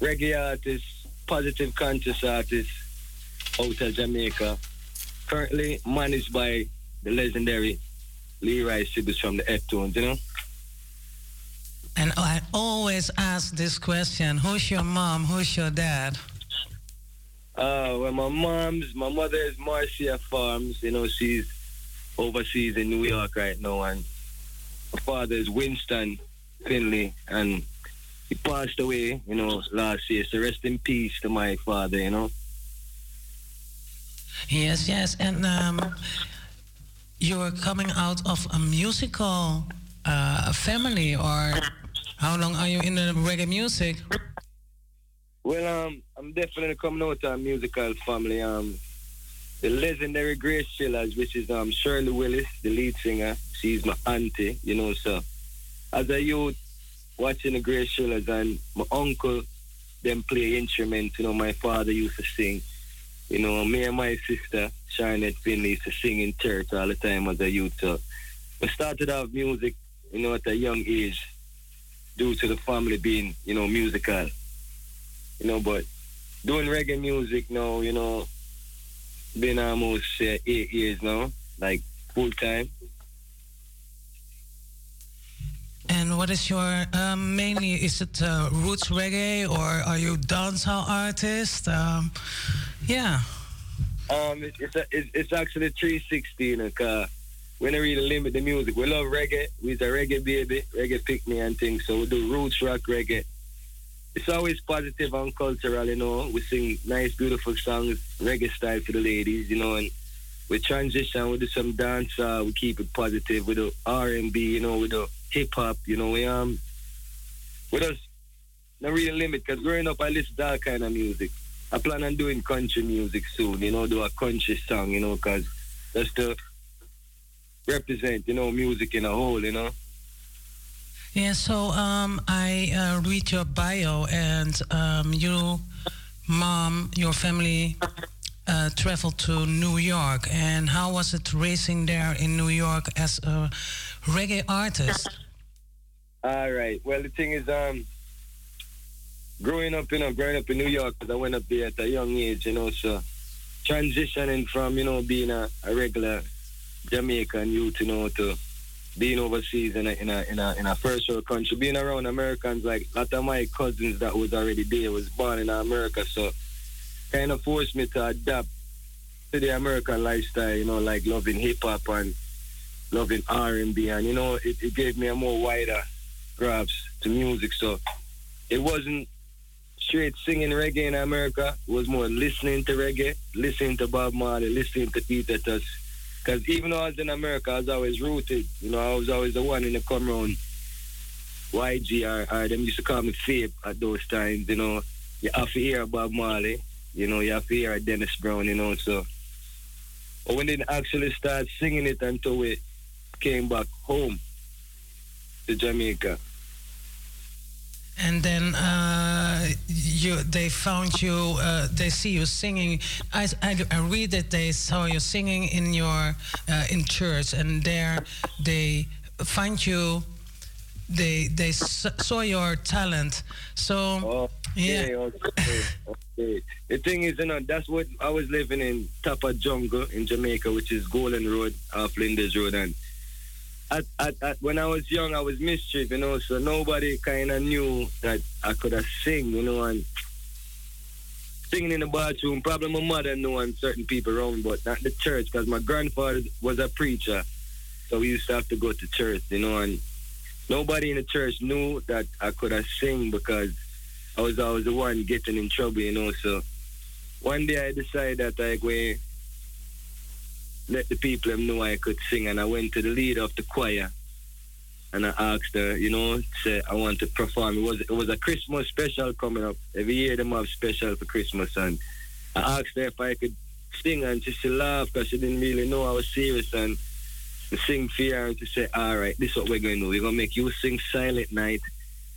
Reggae artist, positive conscious artist out of Jamaica. Currently managed by the legendary Leroy Sibbles from the Heptones, you know? And I always ask this question Who's your mom? Who's your dad? Uh, well, my mom's, my mother is Marcia Farms. You know, she's overseas in New York right now, and my father is Winston Finley, and he passed away, you know, last year. So rest in peace to my father, you know. Yes, yes. And um, you're coming out of a musical uh, family, or how long are you in the reggae music? Well, um, I'm definitely coming out of a musical family. Um, the legendary Grace Thrillers, which is um Shirley Willis, the lead singer. She's my auntie, you know. So, as a youth, watching the Grace Thrillers and my uncle, them play instruments. You know, my father used to sing. You know, me and my sister, Charlotte Finley, used to sing in church all the time as a youth. So, we started off music, you know, at a young age, due to the family being, you know, musical. You know, but doing reggae music now, you know, been almost uh, eight years now, like full time. And what is your um, mainly? Is it uh, roots reggae or are you dancehall artist? Um, yeah. Um, it, it's a, it's, it's actually 360, you know, cause we don't really limit the music. We love reggae. We're a reggae baby, reggae pick me and things. So we do roots rock reggae. It's always positive and cultural, you know. We sing nice, beautiful songs, reggae style for the ladies, you know, and we transition, we do some dance, uh, we keep it positive, we do R&B, you know, we do hip hop, you know, we um, we just not really limit, because growing up I listen to all kind of music. I plan on doing country music soon, you know, do a country song, you know, because that's to represent, you know, music in a whole, you know. Yeah, so um, I uh, read your bio, and um, you, mom, your family uh, traveled to New York. And how was it racing there in New York as a reggae artist? All right. Well, the thing is, um, growing up, you know, growing up in New York, 'cause I went up there at a young age, you know, so transitioning from, you know, being a, a regular Jamaican youth, you know, to being overseas in a, in a in a in a first world country, being around Americans, like a lot of my cousins that was already there was born in America, so kind of forced me to adapt to the American lifestyle, you know, like loving hip hop and loving R and B, and you know, it, it gave me a more wider grasp to music. So it wasn't straight singing reggae in America. It was more listening to reggae, listening to Bob Marley, listening to Peter Tosh. Because even though I was in America, I was always rooted. You know, I was always the one in the come around YG or, or them used to call me Fabe at those times, you know. You have to hear Bob Marley, you know, you have to hear Dennis Brown, you know, so. But when they actually start singing it until we came back home to Jamaica. And then uh, you, they found you. Uh, they see you singing. I, I, I, read that they saw you singing in your uh, in church, and there they find you. They they saw your talent. So okay, yeah. Okay, okay. The thing is, you know, that's what I was living in Tapa Jungle in Jamaica, which is Golden Road, off Flinders Road, and at, at, at, when I was young, I was mischief, you know, so nobody kind of knew that I could have sing, you know, and singing in the bathroom. Probably my mother knew and certain people around, but not the church, because my grandfather was a preacher, so we used to have to go to church, you know, and nobody in the church knew that I could have sing because I was always the one getting in trouble, you know. So one day I decided that I go let the people know I could sing. And I went to the leader of the choir and I asked her, you know, say I want to perform. It was it was a Christmas special coming up. Every year them have special for Christmas and I asked her if I could sing and she, she laughed because she didn't really know I was serious and to sing for her and to say, all right, this is what we're going to do. We're going to make you sing Silent Night.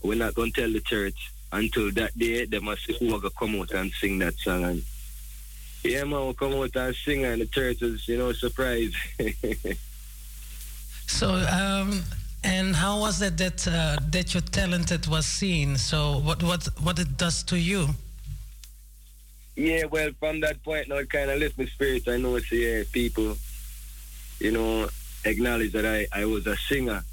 We're not going to tell the church until that day they must who are going to come out and sing that song. And yeah, man, we'll come out and sing and the church was, you know, surprised. *laughs* so, um, and how was it that uh, that your talent was seen? So, what what what it does to you? Yeah, well, from that point, now it kind of lift my spirit. I know it's yeah, people, you know, acknowledge that I, I was a singer.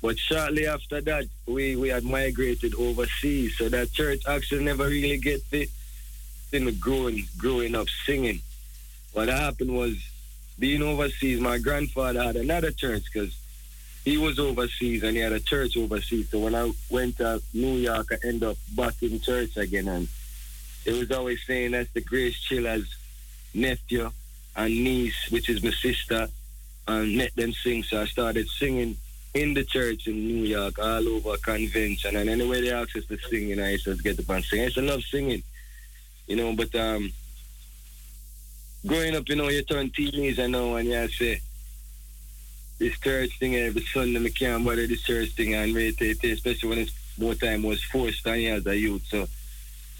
But shortly after that, we, we had migrated overseas, so that church actually never really get fit in the growing growing up singing. What happened was being overseas, my grandfather had another church because he was overseas and he had a church overseas. So when I went to New York, I ended up back in church again. And it was always saying that's the Grace Thriller's nephew and niece, which is my sister, and let them sing. So I started singing in the church in New York, all over convention. And anyway they asked us to sing, know, I used to get up and sing. I used to love singing. You know, but um, growing up, you know, you turn teenager now and you say, this church thing every Sunday, I can't bother this church thing and meditate, especially when it's more time was forced on you as a youth. So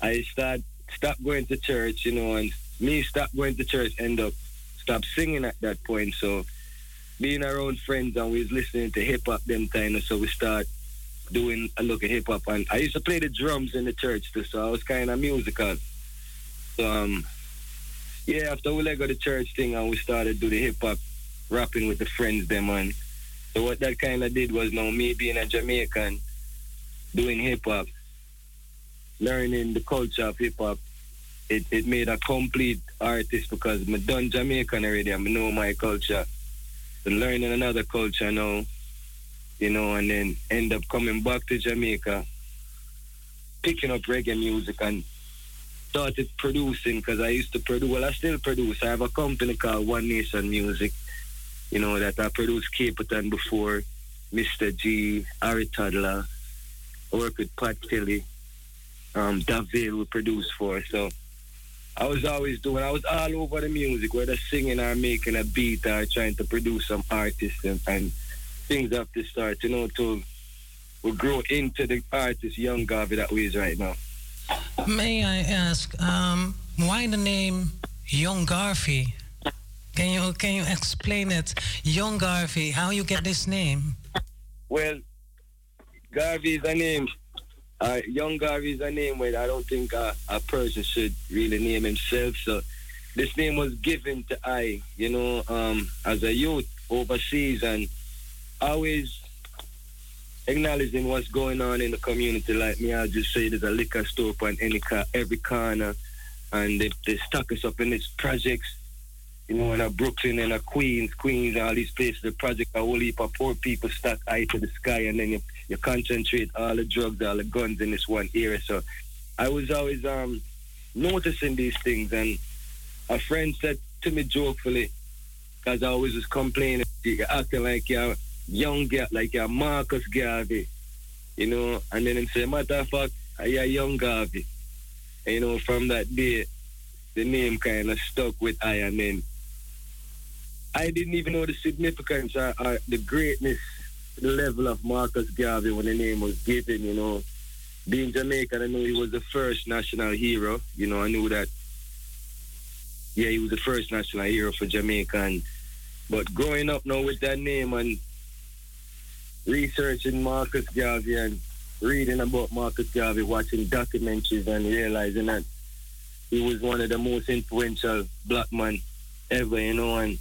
I start stop going to church, you know, and me stop going to church, end up stop singing at that point. So being around friends and we was listening to hip hop them time, so we start doing a look at hip hop. And I used to play the drums in the church too, so I was kind of musical. So um, yeah, after we let go the church thing and we started do the hip hop rapping with the friends them and so what that kind of did was now me being a Jamaican doing hip hop, learning the culture of hip hop, it, it made a complete artist because I'm done Jamaican already. I know my culture. So learning another culture now, you know, and then end up coming back to Jamaica, picking up reggae music and started producing because I used to produce, well, I still produce. I have a company called One Nation Music, you know, that I produced Capleton before, Mr. G, Harry Toddler, work with Pat Kelly, um, Davil we produce for. So I was always doing, I was all over the music, whether singing or making a beat or trying to produce some artists and, and things have to start, you know, to we grow into the artist Young Garvey that we is right now. May I ask, um, why the name Young Garvey? Can you can you explain it, Young Garvey? How you get this name? Well, Garvey is a name. Uh, young Garvey is a name where I don't think uh, a person should really name himself. So this name was given to I, you know, um, as a youth overseas and always acknowledging what's going on in the community. Like me, I just say there's a liquor store on any car, every corner, and they, they stock us up in these projects. You know, in a Brooklyn and a Queens, Queens, all these places, the project a whole heap of poor people stuck eye to the sky, and then you, you concentrate all the drugs, all the guns in this one area. So I was always um noticing these things, and a friend said to me jokefully, because I always was complaining, acting like you're young girl, like you're Marcus Garvey, you know, and then him say, matter of fact, you're young Garvey. And, you know, from that day, the name kind of stuck with I, and then I didn't even know the significance or, or the greatness, the level of Marcus Garvey when the name was given, you know. Being Jamaican, I knew he was the first national hero. You know, I knew that, yeah, he was the first national hero for Jamaica. And, but growing up now with that name and researching Marcus Garvey and reading about Marcus Garvey, watching documentaries and realizing that he was one of the most influential black men ever, you know, and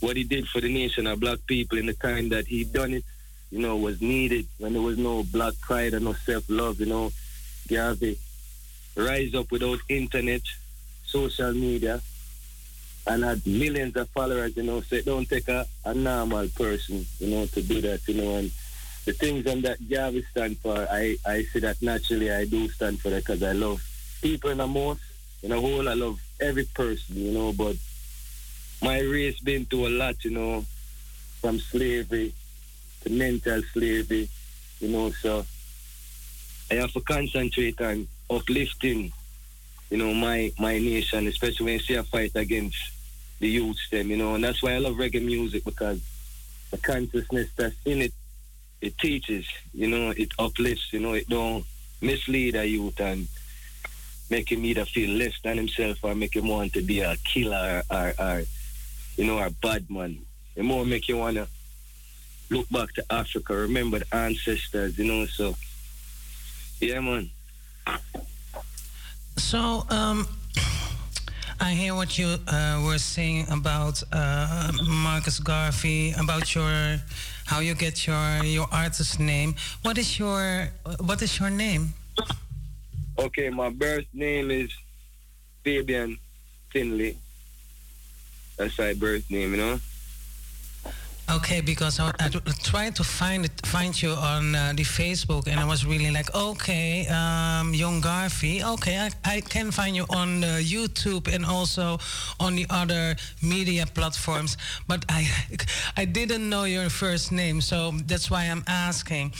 what he did for the nation of black people in the time that he done it, you know, was needed when there was no black pride and no self-love, you know. Garvey rise up without internet, social media, and had millions of followers, you know, so it don't take a, a normal person, you know, to do that, you know, and the things and that Garvey stand for, I, I see that naturally I do stand for that because I love people in the most, in a whole, I love every person, you know, but my race been through a lot, you know, from slavery to mental slavery, you know, so I have to concentrate on uplifting, you know, my my nation, especially when you see a fight against the youth them, you know, and that's why I love reggae music because the consciousness that's in it, it teaches, you know, it uplifts, you know, it don't mislead a youth and make him either feel less than himself or make him want to be a killer or, or, or you know, a bad man. It more make you wanna look back to Africa, remember the ancestors, you know, so yeah man. So, um, I hear what you uh, were saying about uh, Marcus Garvey, about your how you get your your artist name. What is your what is your name? Okay, my birth name is Fabian Finley. That's my birth name, you know. Okay, because I, I tried to find it, find you on uh, the Facebook, and I was really like, okay, um, Young Garvey. Okay, I, I can find you on uh, YouTube and also on the other media platforms, but I *laughs* I didn't know your first name, so that's why I'm asking.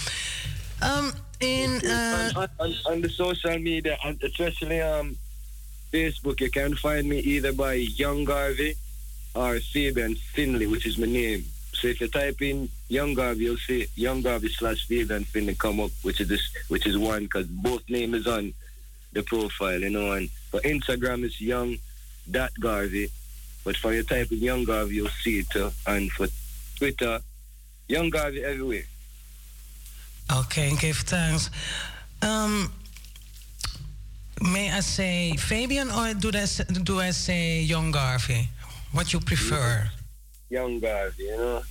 Um, in uh, on, on, on the social media, especially um, Facebook, you can find me either by Young Garvey or Fabian Finley, which is my name. So if you type in Young Garvey, you'll see Young Garvey slash Fabian Finley come up, which is this, which is one because both name is on the profile, you know. And for Instagram, it's Young dot Garvey, but for your type in Young Garvey, you'll see it too. And for Twitter, Young Garvey everywhere. Okay, give thanks. Um, may I say Fabian or do I, s- do I say Young Garvey? What you prefer? Young Garvey, you know.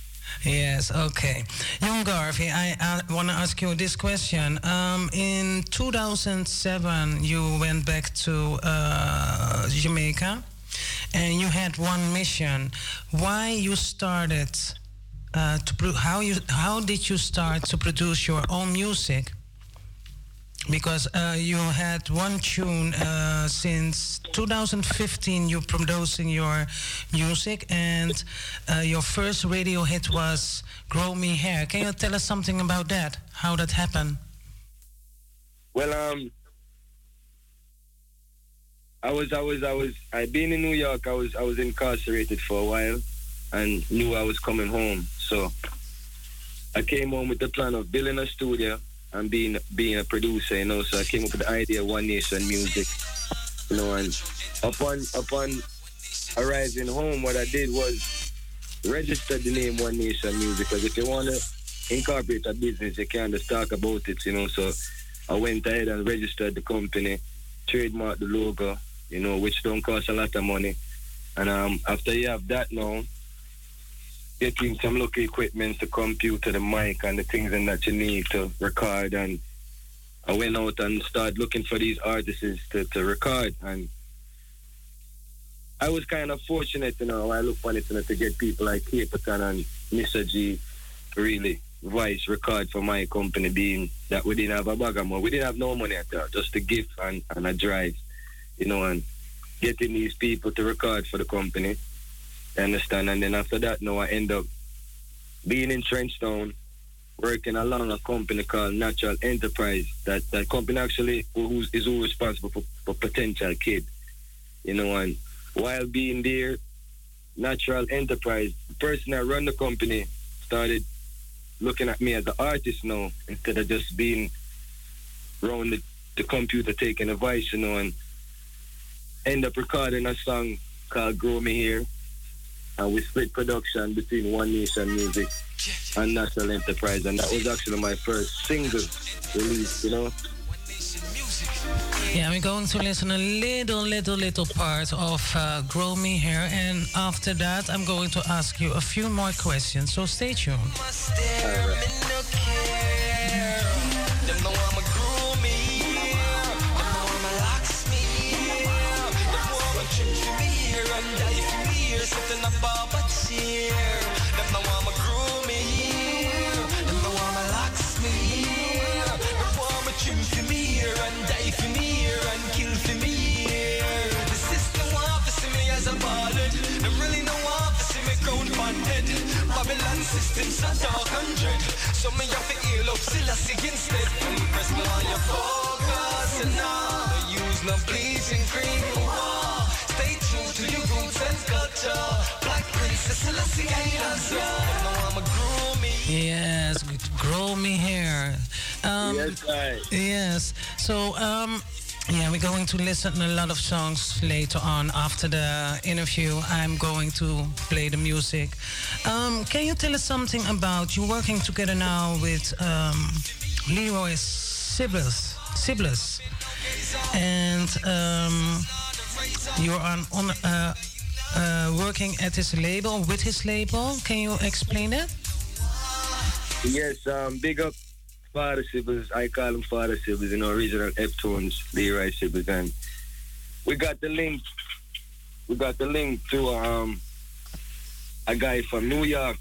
Yes, okay. Young Garvey, I, I want to ask you this question. Um, in 2007, you went back to uh, Jamaica and you had one mission. Why you started uh, to pro- how you how did you start to produce your own music? Because uh, you had one tune uh, since 2015. you're producing your music, and uh, your first radio hit was "Grow Me Hair." Can you tell us something about that? How that happened? Well, um, I was, I was, I was, I been in New York. I was, I was incarcerated for a while, and knew I was coming home. So I came home with the plan of building a studio and being, being a producer. You know, so I came up with the idea of One Nation Music. You know, and upon, upon arriving home, what I did was register the name One Nation Music. Because if you want to incorporate a business, you can't just talk about it. You know, so I went ahead and registered the company, trademarked the logo, you know, which don't cost a lot of money. And um, after you have that now, getting some local equipment, the computer, the mic, and the things and that you need to record. And I went out and started looking for these artists to, to record. And I was kind of fortunate, you know, I look on it you know, to get people like Capleton and Mr. G really voice record for my company being that we didn't have a bag of money. We didn't have no money at all, just a gift and, and a drive, you know, and getting these people to record for the company. You understand? And then after that, now I end up being in Trenchtown, working along a company called Natural Enterprise. That that company actually who's, is who responsible for, for potential kid. You know, and while being there, Natural Enterprise, the person that run the company started looking at me as an artist now instead of just being around the, the computer taking advice, you know, and end up recording a song called Grow Me Hair. And we split production between One Nation Music and National Enterprise. And that was actually my first single release, you know. Yeah, we're going to listen a little, little, little part of uh, "Grow Me Hair," and after that, I'm going to ask you a few more questions. So stay tuned. Them groom me. Them know I'ma me. Them trim for me here for me here. Them I'ma groom me. Locks me. Them know I'ma trim for me here and die for me here and kill for me here. The system want to see me as a ballad. Them really know want to see me crown on head. Babylon system so dark and dread. So me have to heal up Selassie instead. And press me on your focus and now. Use no bleaching cream. Stay true to your roots and culture. Black princess Selassie ain't us. Now I'm a groomie. Yes, grow me hair. Um, yes, right. Yes. So, um, yeah, we're going to listen to a lot of songs later on after the interview. I'm going to play the music. Um, can you tell us something about you working together now with um, Leroy Sibbles? Sibbles. And um, you're on, on uh, uh, working at his label, with his label. Can you explain that? Yes, um, big up Father Sibbles. I call him Father you know, original Heptones, Leroy Sibbles. And we got the link, we got the link to um, a guy from New York,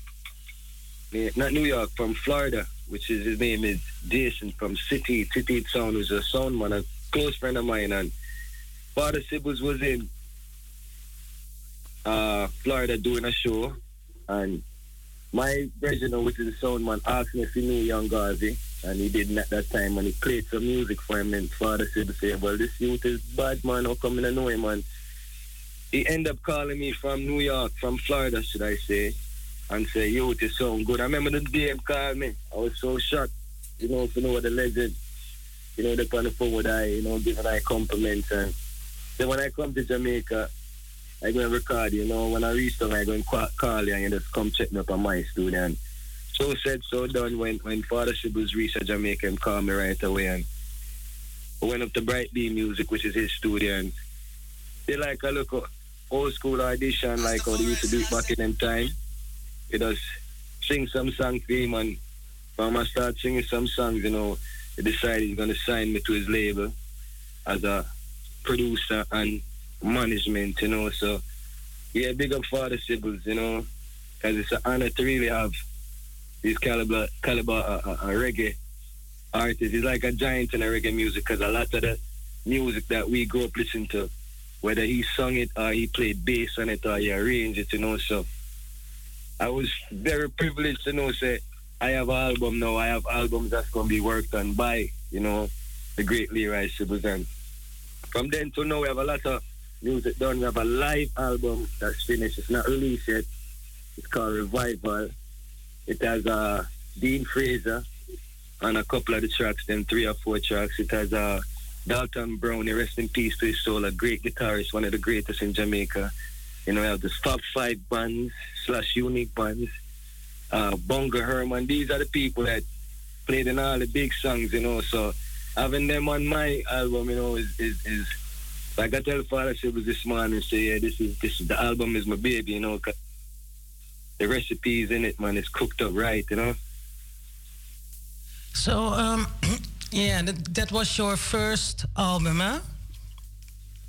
not New York, from Florida, which is, his name is Jason from City, City Sound, who's a sound man, a close friend of mine. And Father Sibbles was in uh, Florida doing a show, and my president, which is the sound man, asked me if he knew Young Garvey, and he didn't at that time, and he played some music for him. And father said, well, this youth is bad, man. How come I know him, man? He ended up calling me from New York, from Florida, should I say, and say, yo, is so good. I remember the day he called me. I was so shocked, you know, to know what the legend, you know, the the phone with I, you know, giving I compliments. And then when I come to Jamaica, I go and record, you know, when I reach them, I go and call you and you just come check me up on my studio. And so said, so done. When when Father was reached Jamaica, and called me right away. And I went up to Bright B Music, which is his studio. And they like a look old school audition, like how they used to do it back in them time. He does sing some song for him. And when I start singing some songs, you know, he decided he's going to sign me to his label as a producer and management, you know. So, yeah, big up Father Sibbles, you know, because it's an honor to really have this caliber, caliber uh, uh, uh, reggae artist. He's like a giant in the reggae music because a lot of the music that we grew up listening to, whether he sung it or he played bass on it or he arranged it, you know. So, I was very privileged to know, say, I have an album now. I have albums that's going to be worked on by, you know, the great Leroy Sibbles. And from then to now, we have a lot of music done. We have a live album that's finished. It's not released yet. It's called Revival. It has uh, Dean Fraser on a couple of the tracks, then three or four tracks. It has uh, Dalton Brown, rest in peace to his soul, a great guitarist, one of the greatest in Jamaica. You know, we have the top five bands slash unique bands. Uh, Bongo Herman, these are the people that played in all the big songs, you know. So having them on my album, you know, is is, is like I tell Father was this morning, say, yeah, this is this is the album is my baby, you know. the recipes in it, man, it's cooked up right, you know. So, um, *clears throat* yeah, that, that was your first album, huh?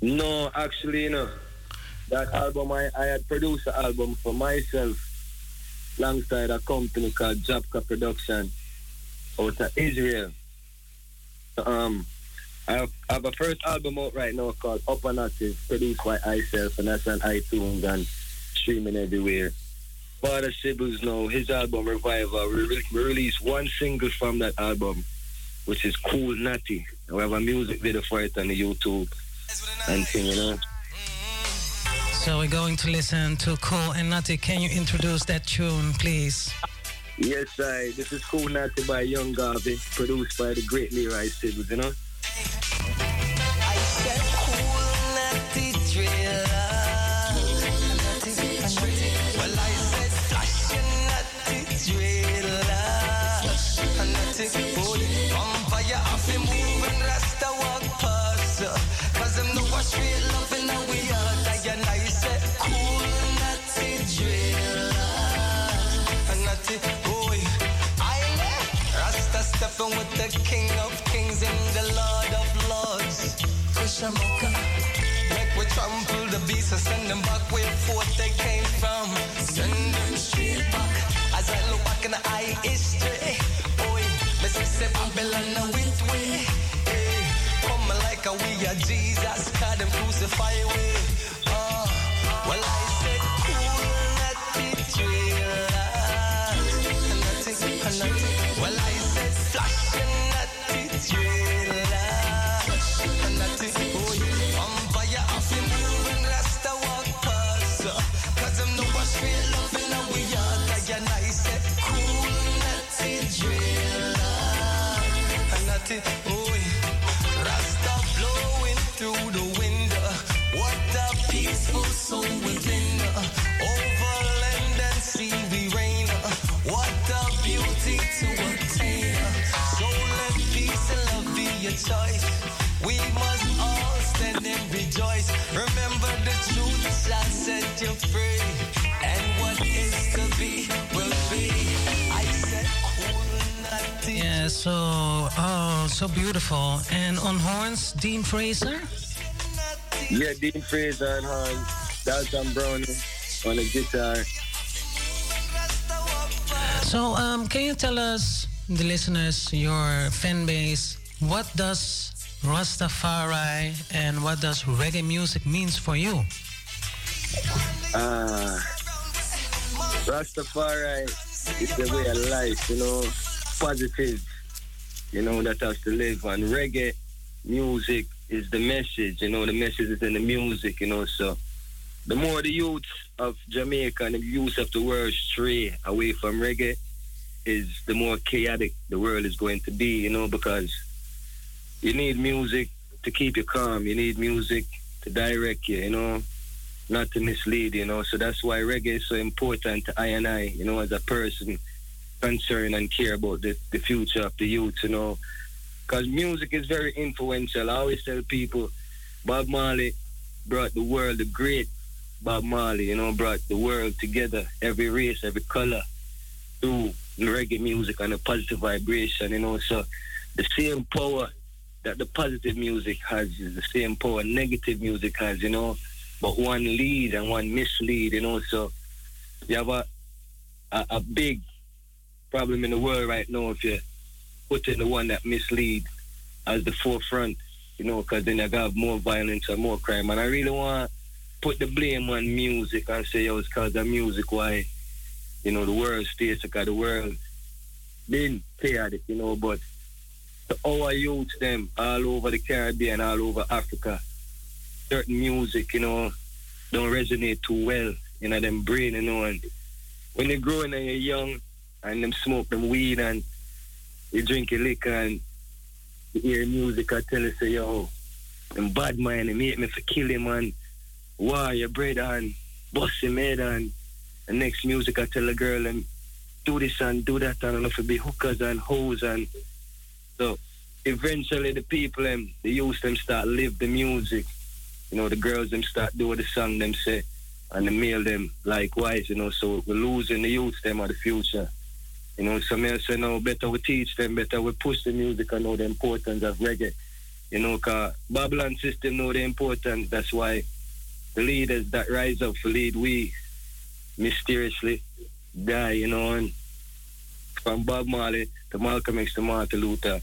No, actually, you know, that album I, I had produced an album for myself alongside a company called Jabka Production out of Israel. Um, I have, a first album out right now called Up and Active, produced by myself, and that's on iTunes and streaming everywhere. Father Sibbles now, his album Revival, we, re- we released one single from that album, which is Cool Natty. We have a music video for it on the YouTube and thing, you know. So we're going to listen to Cool and Natty. Can you introduce that tune, please? Yes, I. This is Cool Natty by Young Garvey, produced by the great Leroy Sibbles, you know. Dean Fraser. Yeah, Dean Fraser on horns. Dalton Brown on the guitar. So, um, can you tell us, the listeners, your fan base, what does Rastafari and what does reggae music means for you? Uh, Rastafari is the way of life, you know, positive. you know, that has to live. And reggae music is the message, you know, the message is in the music, you know. So the more the youth of Jamaica and the youth of the world stray away from reggae, is the more chaotic the world is going to be, you know, because you need music to keep you calm. You need music to direct you, you know, not to mislead, you know. So that's why reggae is so important to I and I, you know, as a person concerned and care about the, the future of the youth, you know. Because music is very influential. I always tell people Bob Marley brought the world, the great Bob Marley, you know, brought the world together, every race, every color, through reggae music and a positive vibration, you know. So the same power that the positive music has is the same power negative music has, you know. But one lead and one mislead, you know. So you have a, a, a big problem in the world right now if you put in the one that mislead as the forefront, you know, because then you have more violence and more crime. And I really want put the blame on music and say, yo, it's because of music why, you know, the world stays because the world been chaotic, you know, but to our youth, them all over the Caribbean, all over Africa, certain music, you know, don't resonate too well in know, them brain, you know, and when they're growing and you're young and them smoke them weed and you drink your liquor and you hear music, I tell you, say, yo, them bad man, they make me for kill him and why your brother and bust him head and the next music I tell a girl and do this and do that and enough to be hookers and hoes and so eventually the people them the youth them start live the music. You know, the girls them start do the song them say and the male them likewise, you know, so we're losing the youth them of the future. You know, some me I say no, better we teach them, better we push the music and know the importance of reggae. You know, cause Babylon system know the importance. That's why the leaders that rise up for lead we mysteriously die, you know, and from Bob Marley to Malcolm X to Martin Luther,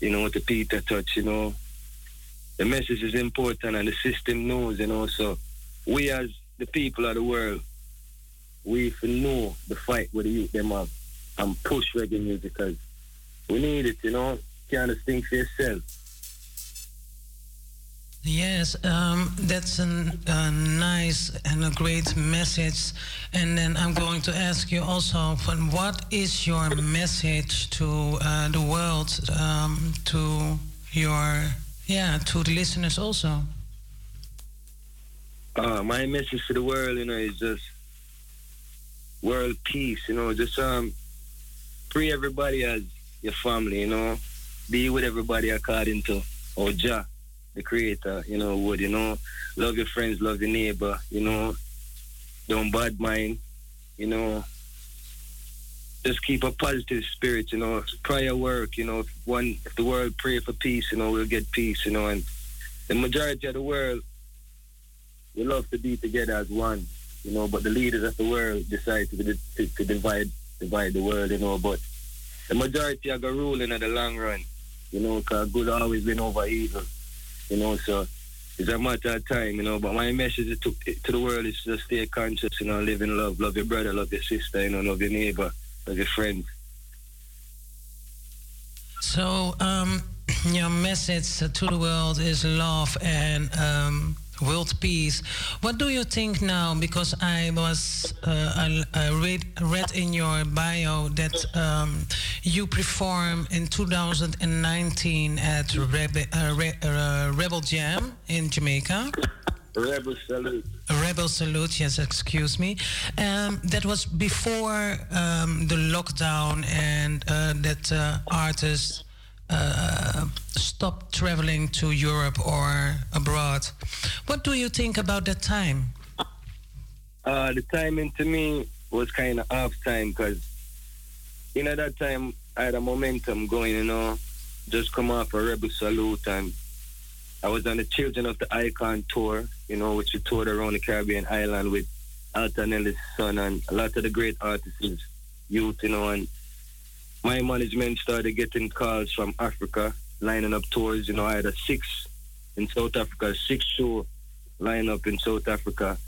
you know, to Peter Tosh, you know. The message is important and the system knows, you know, so we as the people of the world, we know the fight with the youth them have and push reggae music because we need it, you know. Can't just think for yourself. Yes, um, that's an, a nice and a great message. And then I'm going to ask you also, what is your message to uh, the world, um, to your, yeah, to the listeners also? Uh, my message to the world, you know, is just world peace. You know, just um, free everybody as your family. You know, be with everybody according to Oja the creator, you know, would, you know, love your friends, love your neighbor, you know, don't bad mind, you know, just keep a positive spirit, you know, prayer work, you know, if one, if the world pray for peace, you know, we'll get peace, you know, and the majority of the world, we love to be together as one, you know, but the leaders of the world decide to, to, to divide, divide the world, you know, but the majority are going to rule in the long run, you know, because good always been over evil you know, so it's a matter of time, you know. But my message to, to the world is to stay conscious, you know, live in love, love your brother, love your sister, you know, love your neighbor, love your friend. So, um, *clears throat* your message to the world is love and um, world peace. What do you think now? Because I was uh, I, I read read in your bio that um, you performed in 2019 at Rebe, uh, Re, uh, Rebel Jam in Jamaica. Rebel Salute. Rebel Salute, yes, excuse me. Um, that was before um, the lockdown and uh, that uh, artists uh, stop traveling to Europe or abroad. What do you think about that time? Uh, the timing to me was kind of off time because, you know, that time I had a momentum going, you know, just come off a Rebel Salute and I was on the Children of the Icon tour, you know, which we toured around the Caribbean island with Alton Ellis' son and a lot of the great artists, youth, you know, and my management started getting calls from Africa, lining up tours. You know, I had a six in South Africa, six show line up in South Africa.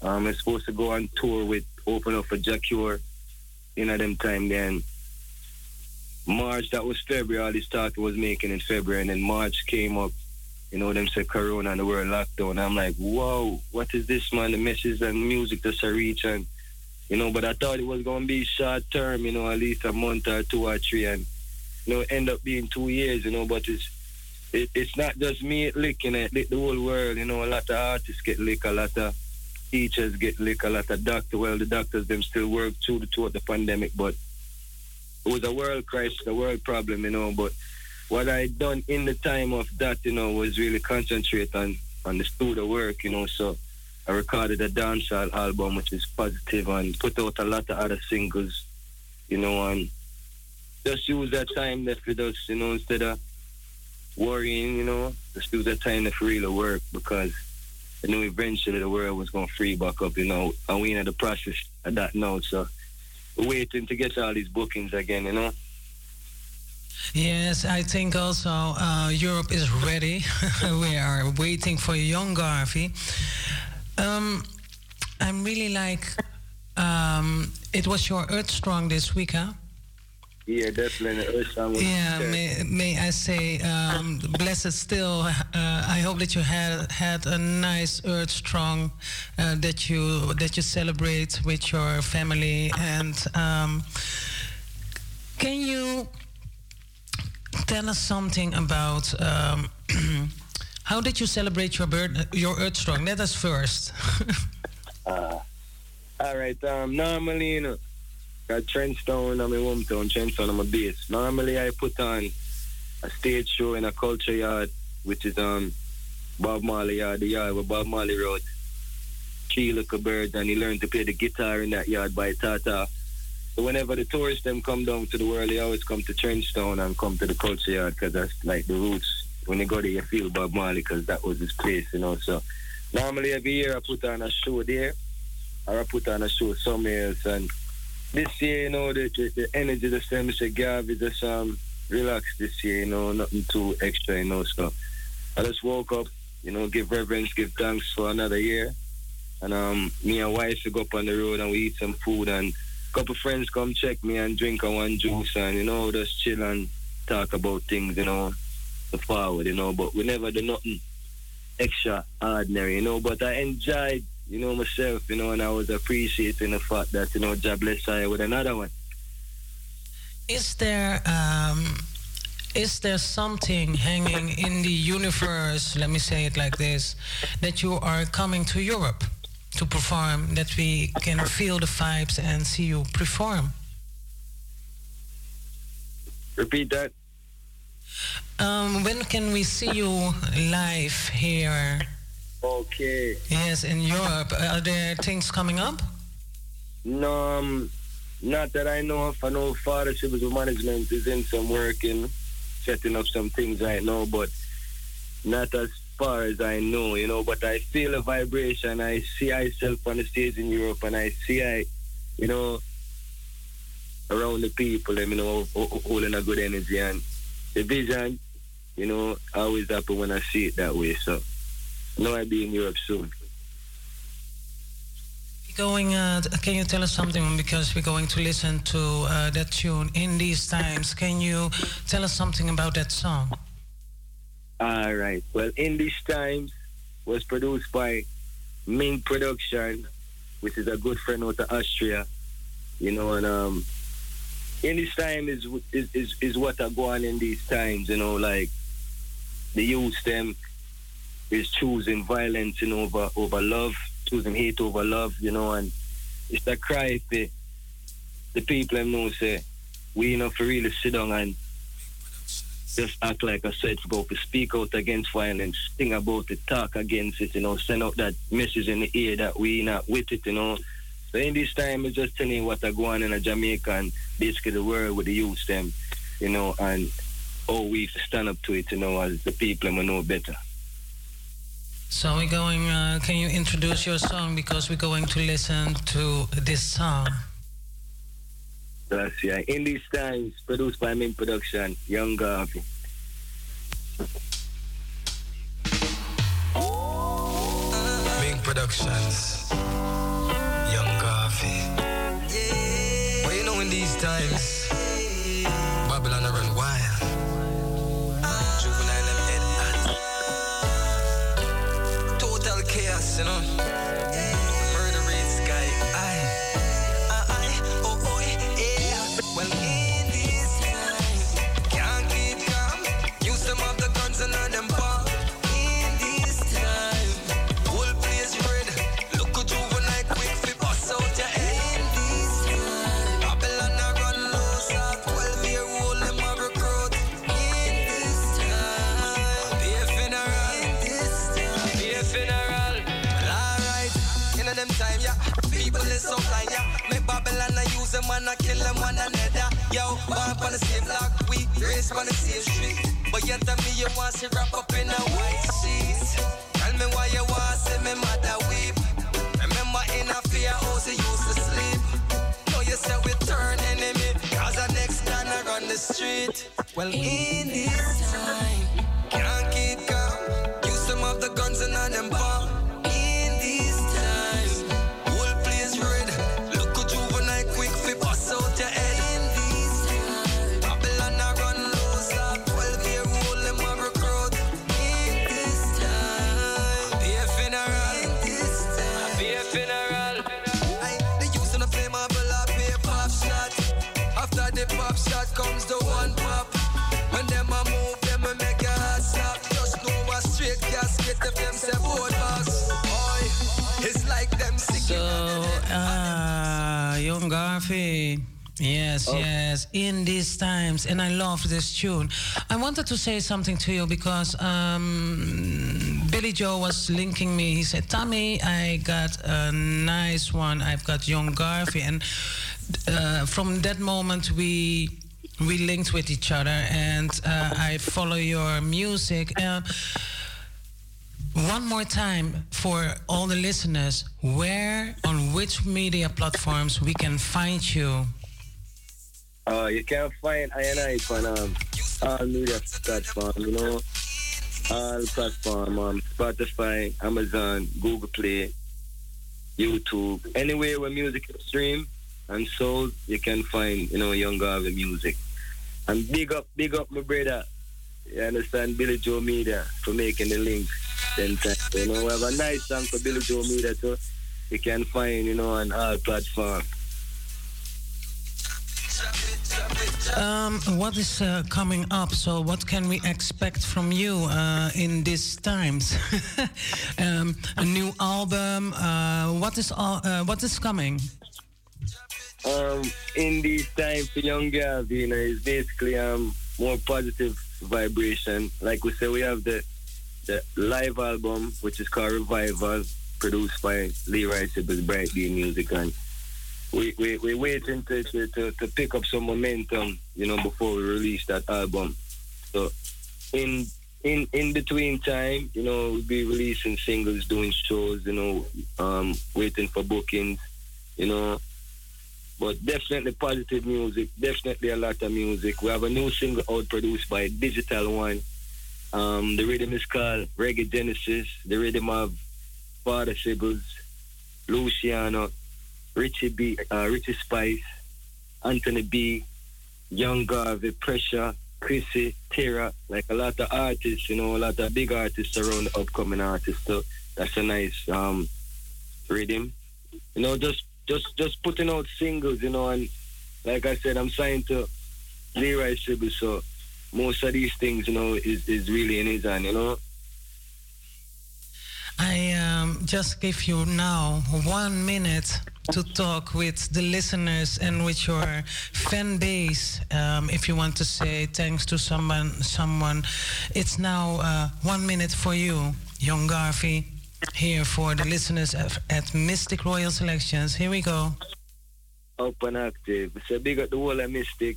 Um, I'm supposed to go on tour with open up for Jah Cure, you know, them time then. March, that was February. All this talk was making in February, and then March came up. You know, them said Corona and the world lockdown. I'm like, whoa, what is this, man? The message and music just a reach, and you know, but I thought it was gonna be short term. You know, at least a month or two or three, and you know, end up being two years. You know, but it's it, it's not just me licking it, lick the whole world. You know, a lot of artists get licked, a lot of teachers get licked, a lot of doctors. Well, the doctors them still work through the throughout the pandemic, but it was a world crisis, a world problem, you know. But what I done in the time of that, you know, was really concentrate on on the studio work, you know. So I recorded a dancehall album, which is positive, and put out a lot of other singles, you know, and just use that time that with us, you know, instead of worrying, you know, just use that time to really work because I knew eventually the world was going to free back up, you know, and we in the process of that now. So we're waiting to get all these bookings again, you know. Yes, I think also uh, Europe is ready. *laughs* we are waiting for young Garvey. Um, I'm really like, um, it was your Earth Strong this week, huh? Yeah, definitely. Earth Strong was Yeah, may, may I say, um, blessed still. Uh, I hope that you had had a nice Earth Strong uh, that you that you celebrate with your family. And um, can you tell us something about um, *clears throat* how did you celebrate your birth, your Earth Strong? Let us first. Uh, *laughs* all right. Um, normally, you know, at Trenchtown, I'm in hometown, Trenchtown, I'm a base. Normally, I put on a stage show in a culture yard, which is um Bob Marley yard, the yard where Bob Marley wrote Three Little Birds, and he learned to play the guitar in that yard by Tata. So whenever the tourists them come down to the world, they always come to Trenchtown and come to the culture yard because that's like the roots. When you go there, you feel Bob Marley because that was his place, you know. So normally every year I put on a show there, or I put on a show somewhere else. And this year, you know, the, the, the energy the same. Mr. Garvey just um relaxed this year, you know, nothing too extra, you know. So I just woke up, you know, give reverence, give thanks for another year. And um, me and wife we go up on the road and we eat some food and a couple friends come check me and drink a one juice and you know just chill and talk about things you know forward you know but we never do nothing extraordinary you know but I enjoyed you know myself you know and I was appreciating the fact that you know God bless I with another one Is there um, is there something hanging in the universe? Let me say it like this: that you are coming to Europe to perform, that we can feel the vibes and see you perform. repeat that Um, when can we see you live here? okay Yes, in Europe. Are there things coming up? no um, not that I know of I know Fathership with management is in some work and setting up some things right now but not as far as I know, you know, but I feel a vibration. I see myself on the stage in Europe and I see I, you know, around the people, you know, ho- ho- holding a good energy and the vision, you know, always happen when I see it that way. So, I know I'll be in Europe soon. Going, uh, can you tell us something? Because we're going to listen to uh, that tune in these times. Can you tell us something about that song? All right. Well, in these times was produced by Ming Production, which is a good friend out of Austria. You know, and um, in this time is is is, is what are going in these times. You know, like the youth them is choosing violence, you know, over over love, choosing hate over love. You know, and it's a cry for the people them know say we enough to really sit down and just act like I said, go to speak out against violence, think about it, talk against it, you know, send out that message in the air that we not with it, you know. So in this time, it's just telling what I go on in a Jamaica and basically the world with the youth them, you know, and how we stand up to it, you know, as the people and we know better. So we're going. Uh, can you introduce your song because we're going to listen to this song. That's yeah. In these times, produced by Min Production, Young Garvey. Ming Productions, these times. Babylon run wild. Juvenile and Total chaos, you know. A use them and a kill them one another. Yo, born on the same block, we raised on the same street. But you tell me you want to wrap up in a white sheet. Tell me why you want to see me mother weep. Remember in a fear house you used to sleep. Now you say we turn enemy, cause the next time I run the street. Well, in this time, can't keep calm. Use some of the guns and on them bomb. Yes, yes, in these times. And I love this tune. I wanted to say something to you because um, Billy Joe was linking me. He said, Tommy, I got a nice one. I've got Young Garvey. And uh, from that moment, we we linked with each other and uh, I follow your music. Uh, one more time for all the listeners, where on which media platforms we can find you? Uh, you can find I and I on um, all media platforms, you know, all platform, um, Spotify, Amazon, Google Play, YouTube, anywhere where music is streamed and sold, you can find, you know, Young Garvey music. And big up, big up my brother, you understand, Billy Joe Media for making the link. Then, you know, we have a nice song for Billy Joe Media too. You can find, you know, on all platforms. Um, what is uh, coming up? So, what can we expect from you uh, in these times? *laughs* um, a new album. Uh, what is all, uh, what is coming? um, in these times for young girls, you know, it's basically um more positive vibration. Like we say, we have the the live album, which is called Revival, produced by Leroy Sibbles Bright Music, and we we we're waiting to, to, to, to pick up some momentum, you know, before we release that album. So in in in between time, you know, we'll be releasing singles, doing shows, you know, um, waiting for bookings, you know. But definitely positive music, definitely a lot of music. We have a new single out produced by Digital One. Um, the rhythm is called Reggae Genesis. The rhythm of Father Sibbles, Luciano, Richie B, uh, Richie Spice, Anthony B, Young Garvey, Pressure, Chrissy, Tara, like a lot of artists, you know, a lot of big artists around the upcoming artists. So that's a nice um, rhythm. You know, just just just putting out singles, you know, and like I said, I'm signed to Leroy Sibble, so most of these things, you know, is, is really in his hand, you know. I um, just give you now one minute to talk with the listeners and with your fan base. Um, if you want to say thanks to someone, someone, it's now uh, one minute for you, Young Garvey, here for the listeners at, at Mistic Royal Selections. Here we go. And active. So big up the whole of Mistic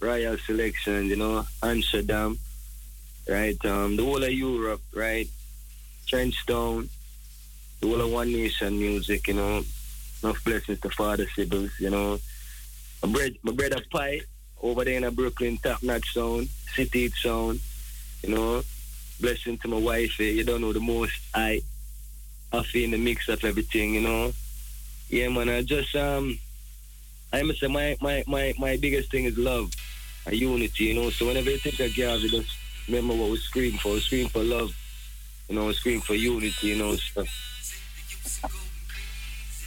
Royal Selections, you know, Amsterdam, right? Um, the whole of Europe, right? Trenchtown, the whole of One Nation music, you know. Enough blessings to Father Sibbles, you know. My, bread, my brother Pi over there in a Brooklyn top notch sound, city sound, you know. Blessing to my wife, eh, you don't know the most I I feel in the mix of everything, you know. Yeah man, I just um I must say my, my, my, my biggest thing is love and unity, you know. So whenever you think of Garvey, just remember what we scream for. We scream for love, you know, scream for unity, you know. So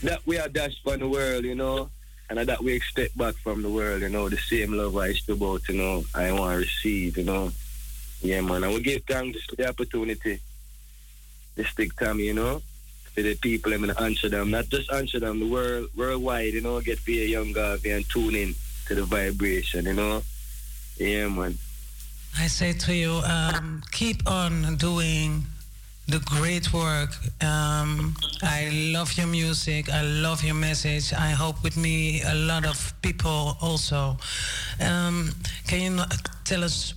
that we are dashed from the world, you know, and that we expect back from the world, you know, the same love I to about, you know, I want to receive, you know. Yeah, man, and we give thanks for the opportunity. This big time, you know, for the people I'm gonna answer them, not just answer them, the world, worldwide, you know, get via young Garvey and tune in to the vibration, you know. Yeah, man. I say to you, um, keep on doing the great work. Um, I love your music. I love your message. I hope with me a lot of people also. Um, can you tell us?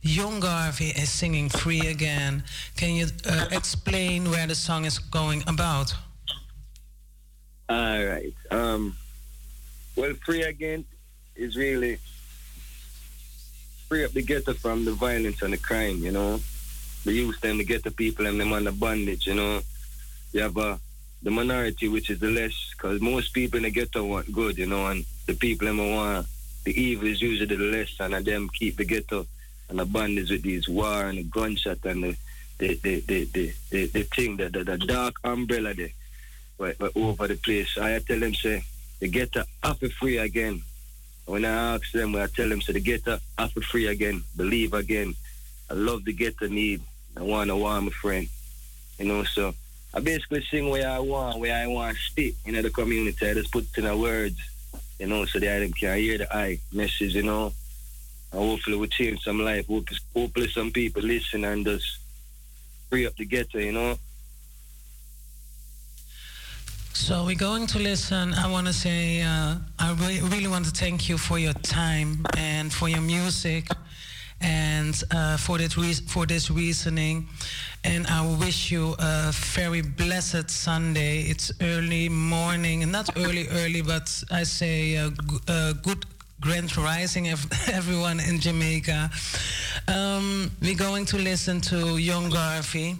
Young Garvey is singing "Free Again." Can you uh, explain where the song is going about? All right. Um, well, free again is really free up the ghetto from the violence and the crime, you know. The youth them to get the people and them under bondage, you know. You have uh, the minority, which is the less, because most people in the ghetto want good, you know, and the people them want the evil is usually the less, and of them keep the ghetto and the bondage with these war and the gunshot and the the the the the, the, the thing, the, the, the dark umbrella there, but, but over the place. I tell them say the ghetto to free again. When I ask them, I tell them, so the ghetto to free again, believe again. I love to the ghetto need. I want to want my friend. You know, so I basically sing where I want, where I want to stick in the community. I just put it in the words, you know, so that them can hear the I message, you know. And hopefully we change some life. Hopefully, some people listen and just free up the ghetto, you know. So we're going to listen. I want to say uh, I re- really want to thank you for your time and for your music and uh, for this re- for this reasoning. And I wish you a very blessed Sunday. It's early morning, and not early early, but I say a, g- a good grand rising ev- *laughs* everyone in Jamaica. Um, we're going to listen to Young Garvey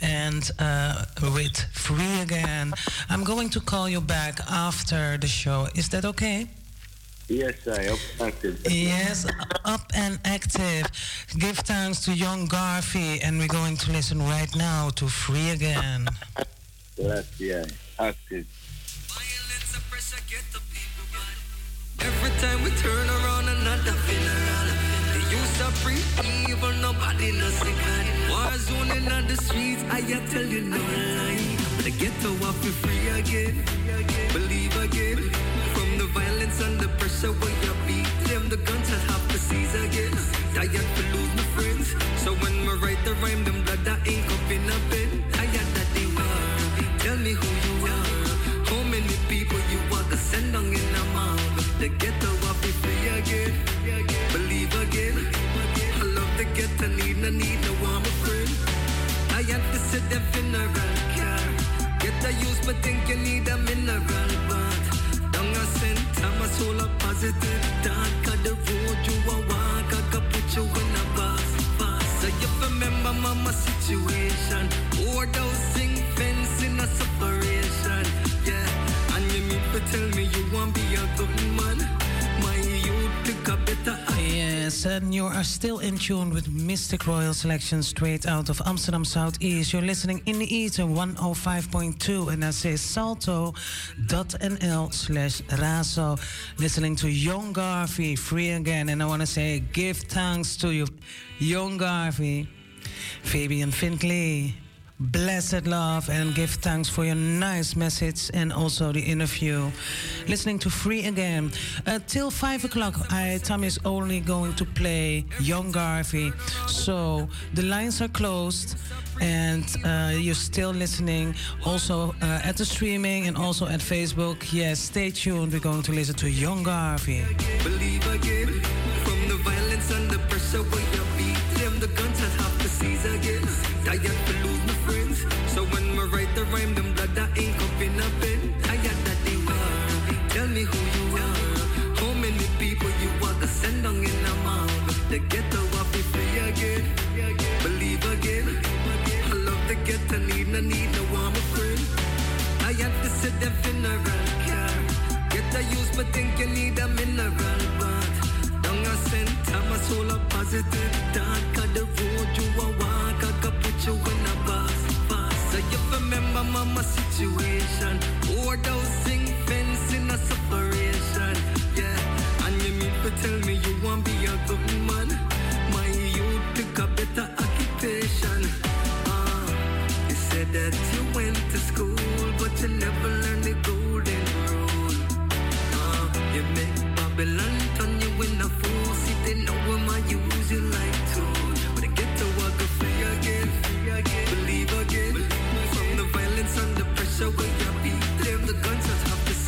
and uh, with Free Again. I'm going to call you back after the show. Is that okay? Yes, I up active. Yes, up and active. Give thanks to Young Garvey, and we're going to listen right now to Free Again. Yes, yeah, active. Every time we turn around, another funeral. The youth are free, evil, nobody no second. War zone in the streets, I tell you no lie. The ghetto up be free again, believe again. From the violence the pressure where you beat them, the guns that have to seize again. Tired to lose my friends, so when we write the rhyme, them blood that ink up in a pen. Tired that were. Tell me who you are, how many people you are, to send on in a mob. The ghetto up be free again, believe again. I love the ghetto, need no need no my friend. I had to sit the funeral car. Get the use, but think you need a mineral Down a a positive. Got the I remember situation. Fence in a separation. Yeah, and you to tell me you want be a good man. My youth a better Yes, and you are still in tune with Mistic Royal Selection straight out of Amsterdam Southeast. You're listening in the ether 105.2 and I say salto.nl slash razo. Listening to Young Garvey, free again. And I want to say give thanks to you, Young Garvey, Fabian Findlay. Blessed love and give thanks for your nice message and also the interview. Listening to Free Again. Uh, till 5 o'clock, I, Tom is only going to play Young Garvey. So the lines are closed and uh, you're still listening also uh, at the streaming and also at Facebook. Yes, stay tuned. We're going to listen to Young Garvey. believe again. From the violence and the pressure beat them, the guns have to seize again. To rhyme, them blood that ink up in a pen. They were. Tell me who you are. How many people you are to send on in a mob. The ghetto will be free again. Believe again. I love the ghetto, need no need no my friend. I had to sit in the funeral car. Get the use, but think you need a mineral bath. Down a center, my soul a positive dark. Got the road you a of my situation. Overdosing, fencing a separation. Yeah, and you mean to tell me you want be a good man? My youth pick a better occupation. Uh, you said that you went to school, but you never learned the golden rule. Uh, you make Babylon turn you in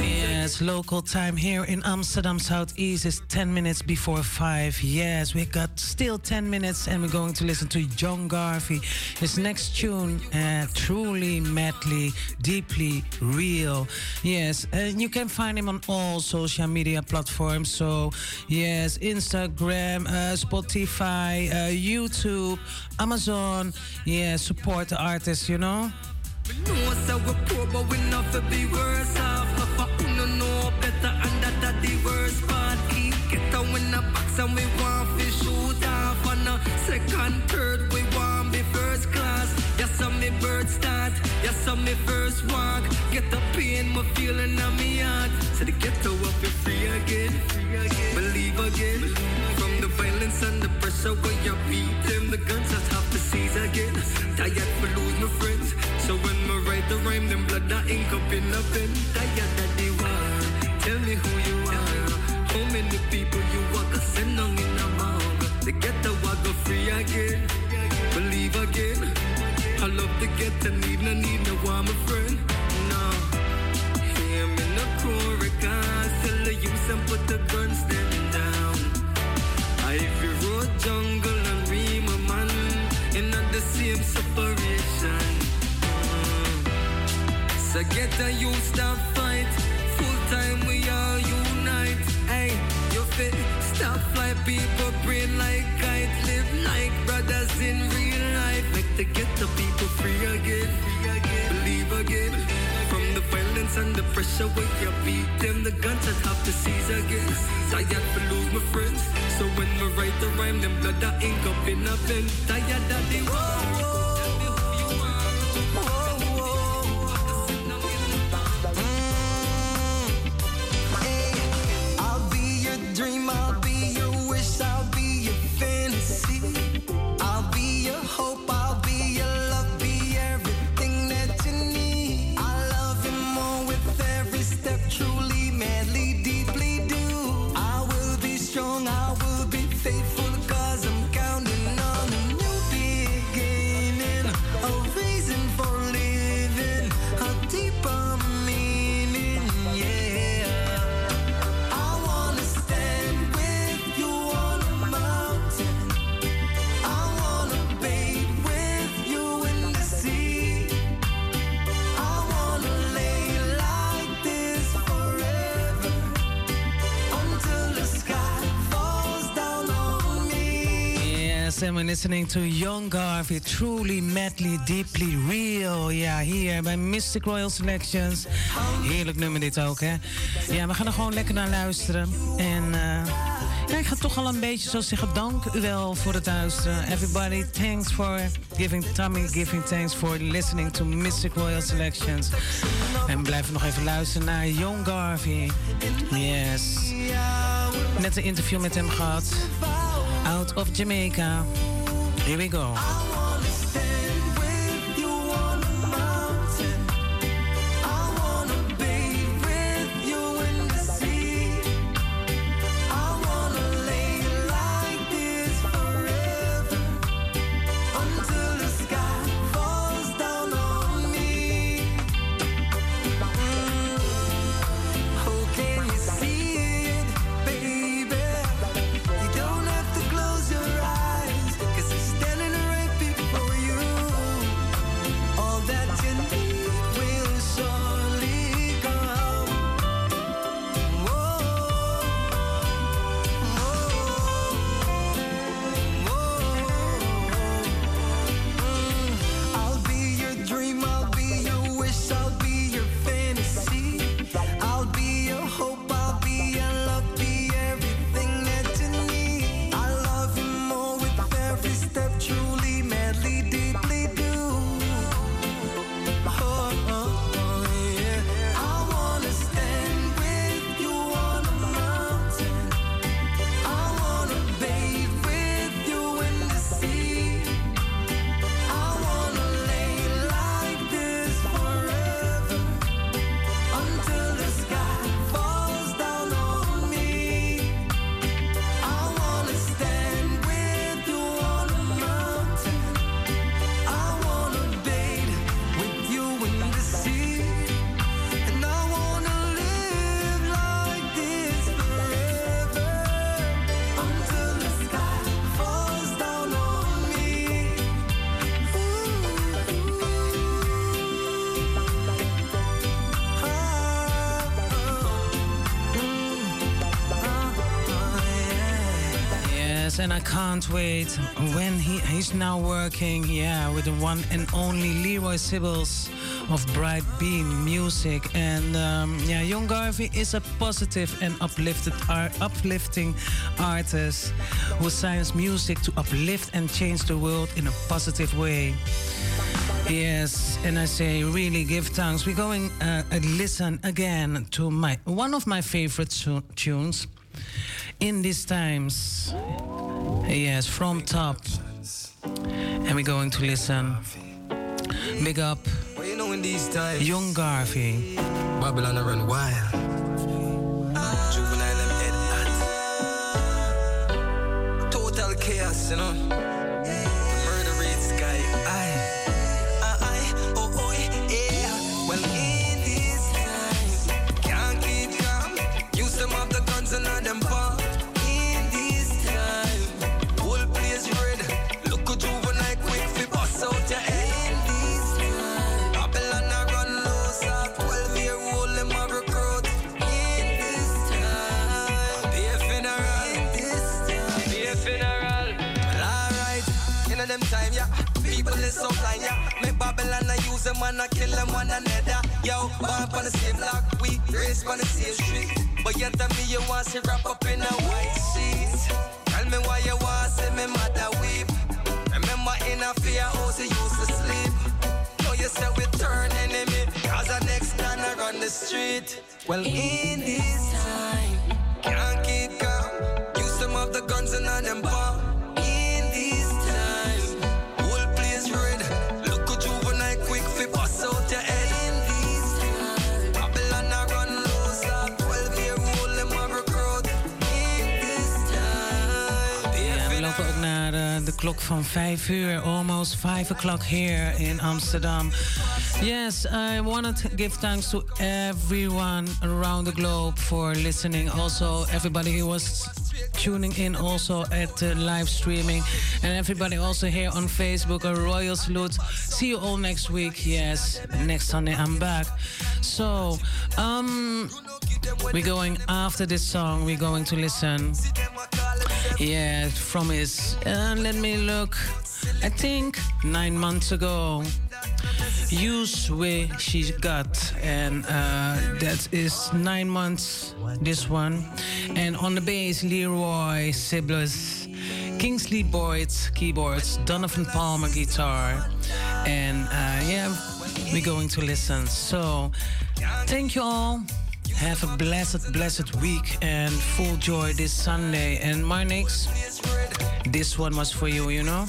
Yes, local time here in Amsterdam Southeast is 10 minutes before 5. Yes, we got still 10 minutes and we're going to listen to Young Garvey. His next tune, uh, Truly, Madly, Deeply Real. Yes, and you can find him on all social media platforms. So, yes, Instagram, uh, Spotify, uh, YouTube, Amazon. Yeah, support the artist, you know? Know so poor, but we not be worse a who no know better, and the worst part. The we want to shoot a second, third, we want be first class. Yes, start. Yes, me first. Get the pain, feeling me heart. So the ghetto free again. Believe again. From the violence and the pressure where you beat them, the guns just have to seize again. Tired for lose my friends. So when me write the rhyme, them blood that ink up in the pen. Tired that they want. Tell me who you are. How many people you want to send on in the mouth? The ghetto I go free again. Believe again. I love to get to need no need no one a friend. No. Hear me no chorus. Tell the youth and put the guns them down. Ivy Road, jungle and Rema man. In the same separation. So get a you stop fight. Full time we all unite. Hey, you fit stop fly people brain like kite. Live like brothers in real life. Make to get the people free again. Believe again. From the violence and the pressure where you beat them, the guns that have to seize again. Tired to lose my friends. So when we write the rhyme, them blood that ink up in a pen. Tired that they want. And we're listening to Young Garvey, truly, madly, deeply real. Ja, hier bij Mystic Royal Selections. Heerlijk nummer dit ook, hè? Ja, we gaan er gewoon lekker naar luisteren. En eh, ja, ik ga toch al een beetje zo zeggen, dank u wel voor het luisteren. Everybody, thanks for giving, Tommy giving thanks for listening to Mystic Royal Selections. En blijven nog even luisteren naar Young Garvey. Yes. Net een interview met hem gehad. Out of Jamaica. Here we go. And I can't wait when he, he's now working, yeah, with the one and only Leroy Sibbles of Bright Beam Music. And um, yeah, Young Garvey is a positive and uplifted art, uplifting artist who signs music to uplift and change the world in a positive way. Yes, and I say really give thanks. We're going uh, listen again to my one of my favorite tunes in these times. Yes, from top, and we're going to listen. Big up, Well, you know in these times, Young Garvey. Babylon run wild. Klok van 5 uur, almost 5 o'clock here in Amsterdam. Yes, I want to give thanks to everyone around the globe for listening. Also, everybody who was tuning in also at the live streaming. And everybody also here on Facebook, a royal salute. See you all next week. Yes, next Sunday I'm back. So, um, we're going after this song, we're going to listen. Yeah, from his, uh, let me look, I think nine months ago. Use where she got, and uh, that is nine months. This one, and on the bass, Leroy Sibbles, Kingsley Boyd keyboards, Donovan Palmer guitar, and uh, yeah, we're going to listen. So, thank you all. Have a blessed, blessed week and full joy this Sunday. And Marnix, this one was for you, you know?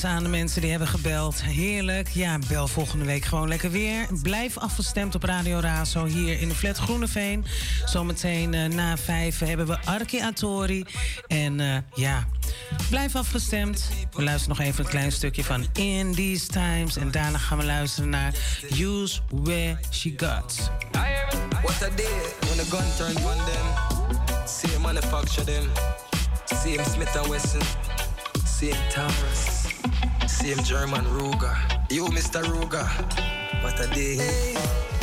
Aan de mensen die hebben gebeld. Heerlijk. Ja, bel volgende week gewoon lekker weer. Blijf afgestemd op Radio Razo hier in de flat Groeneveen. Zometeen eh, na vijf hebben we Arki Atori. En eh, ja, blijf afgestemd. We luisteren nog even een klein stukje van In These Times. En daarna gaan we luisteren naar Use Where She Got. What a day when a gun turn on them. Same manufacture them. Same Smith Wesson. Same Taurus. Same German Ruger. You, Mr. Ruger. What a day. Nah,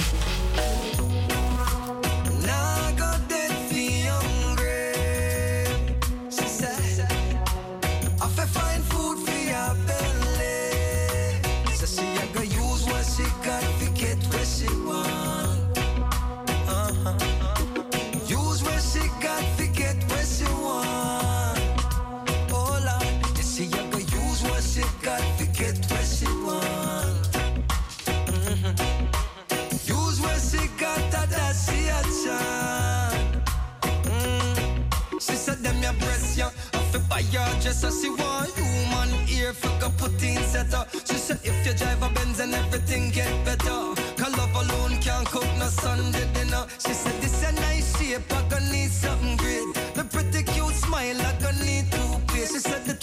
I fi buy your dress as she want. Human ear fi go put in setter. She said if you drive a Benz and everything get better. Cause love alone can't cook no Sunday dinner. She said this a nice shape, I gonna need something great. The pretty cute smile, I gonna need to pay. She said the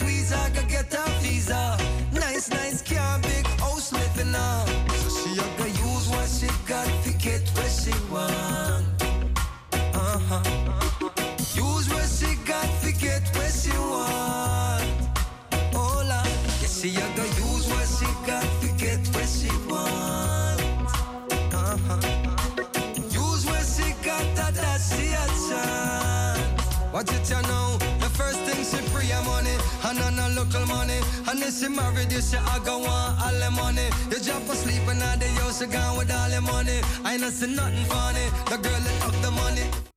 Watch it, you know. The first thing she free her money, and on a local money. And if she married you, she I go want all the money. You drop asleep and now the house, she gone with all the money. I ain't see nothing funny. The girl that took the money.